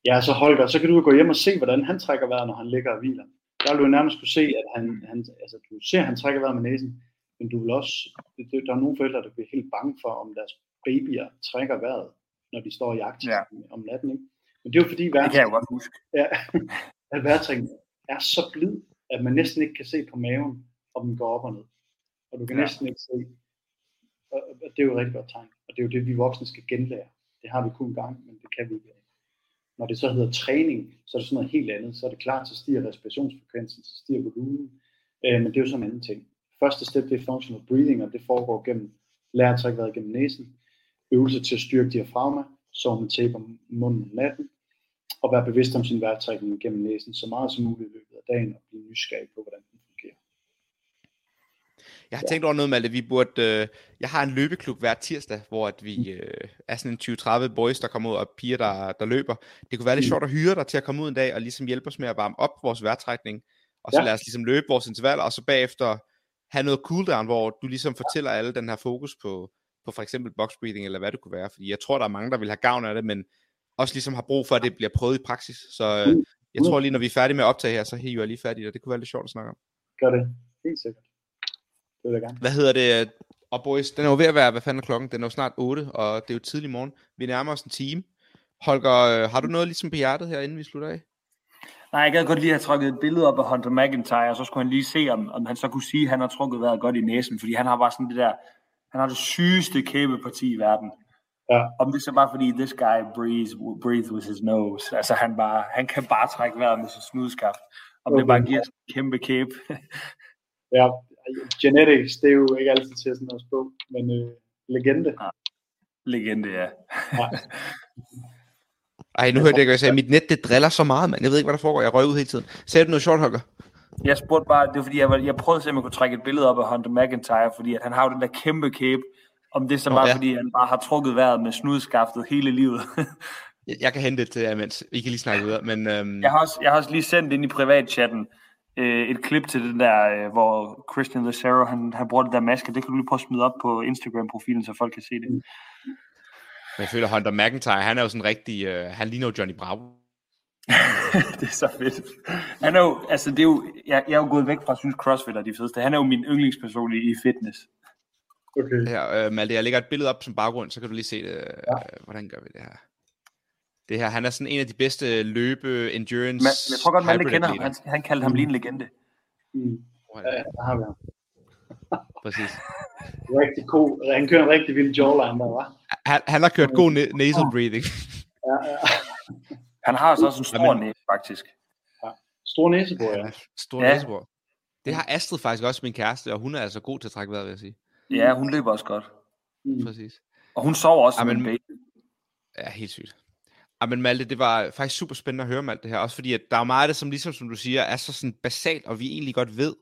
Ja, så Holger, så kan du gå hjem og se, hvordan han trækker vejret, når han ligger og hviler. Der vil du nærmest kunne se, at han, han altså, du ser, at han trækker vejret med næsen, men du vil også, det- der er nogle forældre, der bliver helt bange for, om deres babyer trækker vejret, når de står i jagt Ja. om natten. Ikke? Men det er jo fordi, Det kan jeg godt huske. (laughs) ja, at vejrtrækningen er så blid, at man næsten ikke kan se på maven, om den går op og ned. Og du kan Ja. næsten ikke se, og og det er jo et rigtig godt tegn. Og det er jo det, vi voksne skal genlære. Det har vi kun en gang, men det kan vi ikke. Når det så hedder træning, så er det sådan noget helt andet. Så er det klart, så stiger respirationsfrekvensen, så stiger volumen. Øh, men det er jo sådan en anden ting. første step, det er functional breathing, og det foregår gennem lære at trække vejret gennem næsen. Øvelser til at styrke diafragma, sove med tape om munden om natten, og være bevidst om sin vejrtrækning gennem næsen så meget som muligt i løbet af dagen, og blive nysgerrig på, hvordan den fungerer. Jeg har tænkt over noget med det. Vi burde, øh, jeg har en løbeklub hver tirsdag, hvor at vi øh, er sådan en 20-30 boys, der kommer ud, og piger, der, der løber. Det kunne være lidt Mm. sjovt at hyre dig til at komme ud en dag, og ligesom hjælpe os med at varme op vores vejrtrækning, og så Ja. lad os ligesom løbe vores intervaller, og så bagefter have noget cooldown, hvor du ligesom fortæller alle den her fokus på, på for eksempel box breathing, eller hvad det kunne være. Fordi jeg tror, der er mange, der vil have gavn af det, men også ligesom har brug for, at det bliver prøvet i praksis. Så øh, jeg tror lige, når vi er færdige med at optage her, så hiver jeg lige fat i det. Det kunne være lidt sjovt at snakke om. Gør det. Helt sikkert. Det vil jeg gerne. Hvad hedder det? Og boys, den er jo ved at være, hvad fanden er klokken? Den er jo snart 8, og det er jo tidlig morgen. Vi nærmer os en time. Holger, øh, har du noget ligesom på hjertet her, inden vi slutter af? Nej, jeg gad godt lige have trykket et billede op af Hunter McIntyre, og så skulle han lige se, om, om han så kunne sige, at han har trukket vejret godt i næsen, fordi han har bare sådan det der, han har det sygeste kæbeparti i verden. Ja. Om det så bare fordi, this guy breathes, breathes with his nose. Altså han, bare, han kan bare trække vejret med sit snudskaft. Om okay. det bare giver sådan en kæmpe kæbe. (laughs) Ja, genetics, det er jo ikke altid til sådan noget spå, men øh, legende. Legende, ja. Ja. Ej, nu hørte jeg ikke, hvad jeg sagde. Mit net, det driller så meget, mand. Jeg ved ikke, hvad der foregår. Jeg røg ud hele tiden. Sagde du noget sjovt, Holger? Jeg spurgte bare, det var fordi, jeg, var, jeg prøvede at se, om jeg kunne trække et billede op af Hunter McIntyre, fordi at han har jo den der kæmpe kæbe. Om det så bare ja. fordi, han bare har trukket vejret med snudskaftet hele livet. (laughs) Jeg, kan hente det til jer, mens I kan lige snakke videre. Men øhm, Jeg har også, jeg har også lige sendt ind i privatchatten øh, et klip til den der, øh, hvor Christian Lucero, han, han bruger det der maske. Det kan du lige prøve at smide op på Instagram-profilen, så folk kan se det. jeg føler, Hunter McIntyre, han er jo sådan rigtig... Øh, han ligner jo Johnny Bravo. (laughs) det er så fedt. Han er jo, altså det er jo, jeg, jeg er jo gået væk fra at synes CrossFit er de fedeste. Han er jo min yndlingsperson i, i fitness. Okay. Her, øh, Malte, jeg lægger et billede op som baggrund, så kan du lige se det. Øh, hvordan gør vi det her? Det her, han er sådan en af de bedste løbe, endurance, Men, jeg tror godt, Malte kender ham. Han, han kaldte ham lige en legende. Mm. Ja, ja, der har vi ham. (laughs) Præcis. Rigtig god. Han kører en rigtig vild jawline der, var. Han, han har kørt god na- nasal breathing. Ja, ja. (laughs) Han har altså også en stor Jamen- næse, faktisk. Stor næsebord, ja. Er Stor Ja. ja. næsebord. Det har Astrid faktisk også, min kæreste, og hun er altså god til at trække vejret, vil jeg sige. Ja, hun løber også godt. Mm. Præcis. Og hun sover også som Jamen- en baby. Ja, helt sygt. Ja, men Malte, det var faktisk super spændende at høre om alt det her, også fordi at der er meget af det, som ligesom, som du siger, er så sådan basalt, og vi egentlig godt ved,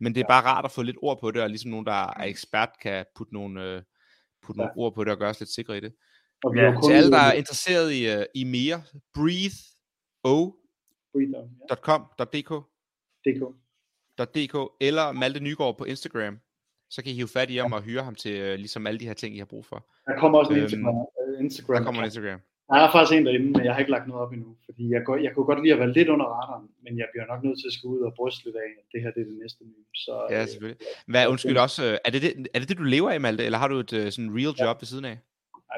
men det er bare rart at få lidt ord på det, og ligesom nogen, der er ekspert, kan putte nogle, øh, putte nogle ord på det, og gøre os lidt sikre i det. Og vi Ja, kun Til alle, der er interesseret i, uh, i mere, breatheo.com.dk DK. .dk, eller Malte Nygaard på Instagram, så kan I hive fat i ham og hyre ham til uh, ligesom alle de her ting, I har brug for. Der kommer også en Øhm, Instagram. øh, Instagram. Der kommer en Instagram. Der er faktisk en derinde, men jeg har ikke lagt noget op endnu, fordi jeg, går, jeg kunne godt lide at være lidt under radaren, men jeg bliver nok nødt til at skulle ud og bryste lidt af, at det her det er det næste nye. Så, Ja, selvfølgelig. Hvad, undskyld også, er det det, er det det, du lever af, Malte, eller har du et sådan real job ved siden af?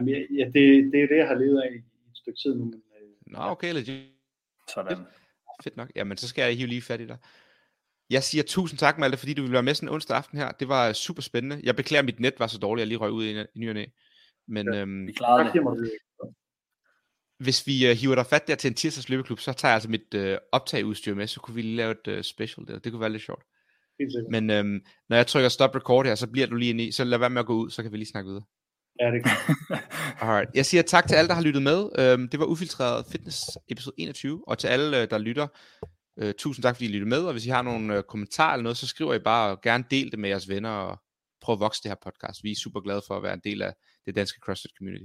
Jamen, jeg- ja, det, det er det, jeg har levet af i et stykke tid nu. Men, øh, Nå, okay, legit. Sådan. Fedt nok. Jamen, så skal jeg hive lige fat i dig. Jeg siger tusind tak, Malte, fordi du ville være med sådan en onsdag aften her. Det var super spændende. Jeg beklager, at mit net var så dårligt, at jeg lige røg ud i, ny og næ. Men øhm, Vi klarede det. hvis vi øh, hiver dig fat der til en tirsdags løbeklub, så tager jeg altså mit øh, optageudstyr med, så kunne vi lige lave et øh, special der. Det kunne være lidt sjovt. Men øhm, når jeg trykker stop record her, så bliver du lige inde i, så lad være med at gå ud, så kan vi lige snakke videre. Ja, det kan. (laughs) Alright. Jeg siger tak til alle, der har lyttet med. Øhm, det var Ufiltreret Fitness episode 21, og til alle, øh, der lytter, øh, tusind tak, fordi I lyttede med, og hvis I har nogle øh, kommentarer eller noget, så skriver I bare og gerne del det med jeres venner, og prøv at vokse det her podcast. Vi er super glade for at være en del af det danske CrossFit community.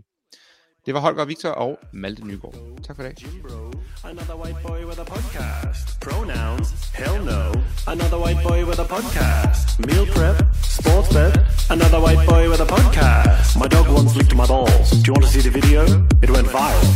Det var Holger Victor og Malte Nygaard. Tak for i dag. Jim another white boy with a podcast. Pronouns, hell no. Another white boy with a podcast. Meal prep, sports bet, another white boy with a podcast. My dog once licked my balls. Do you want to see the video? It went viral.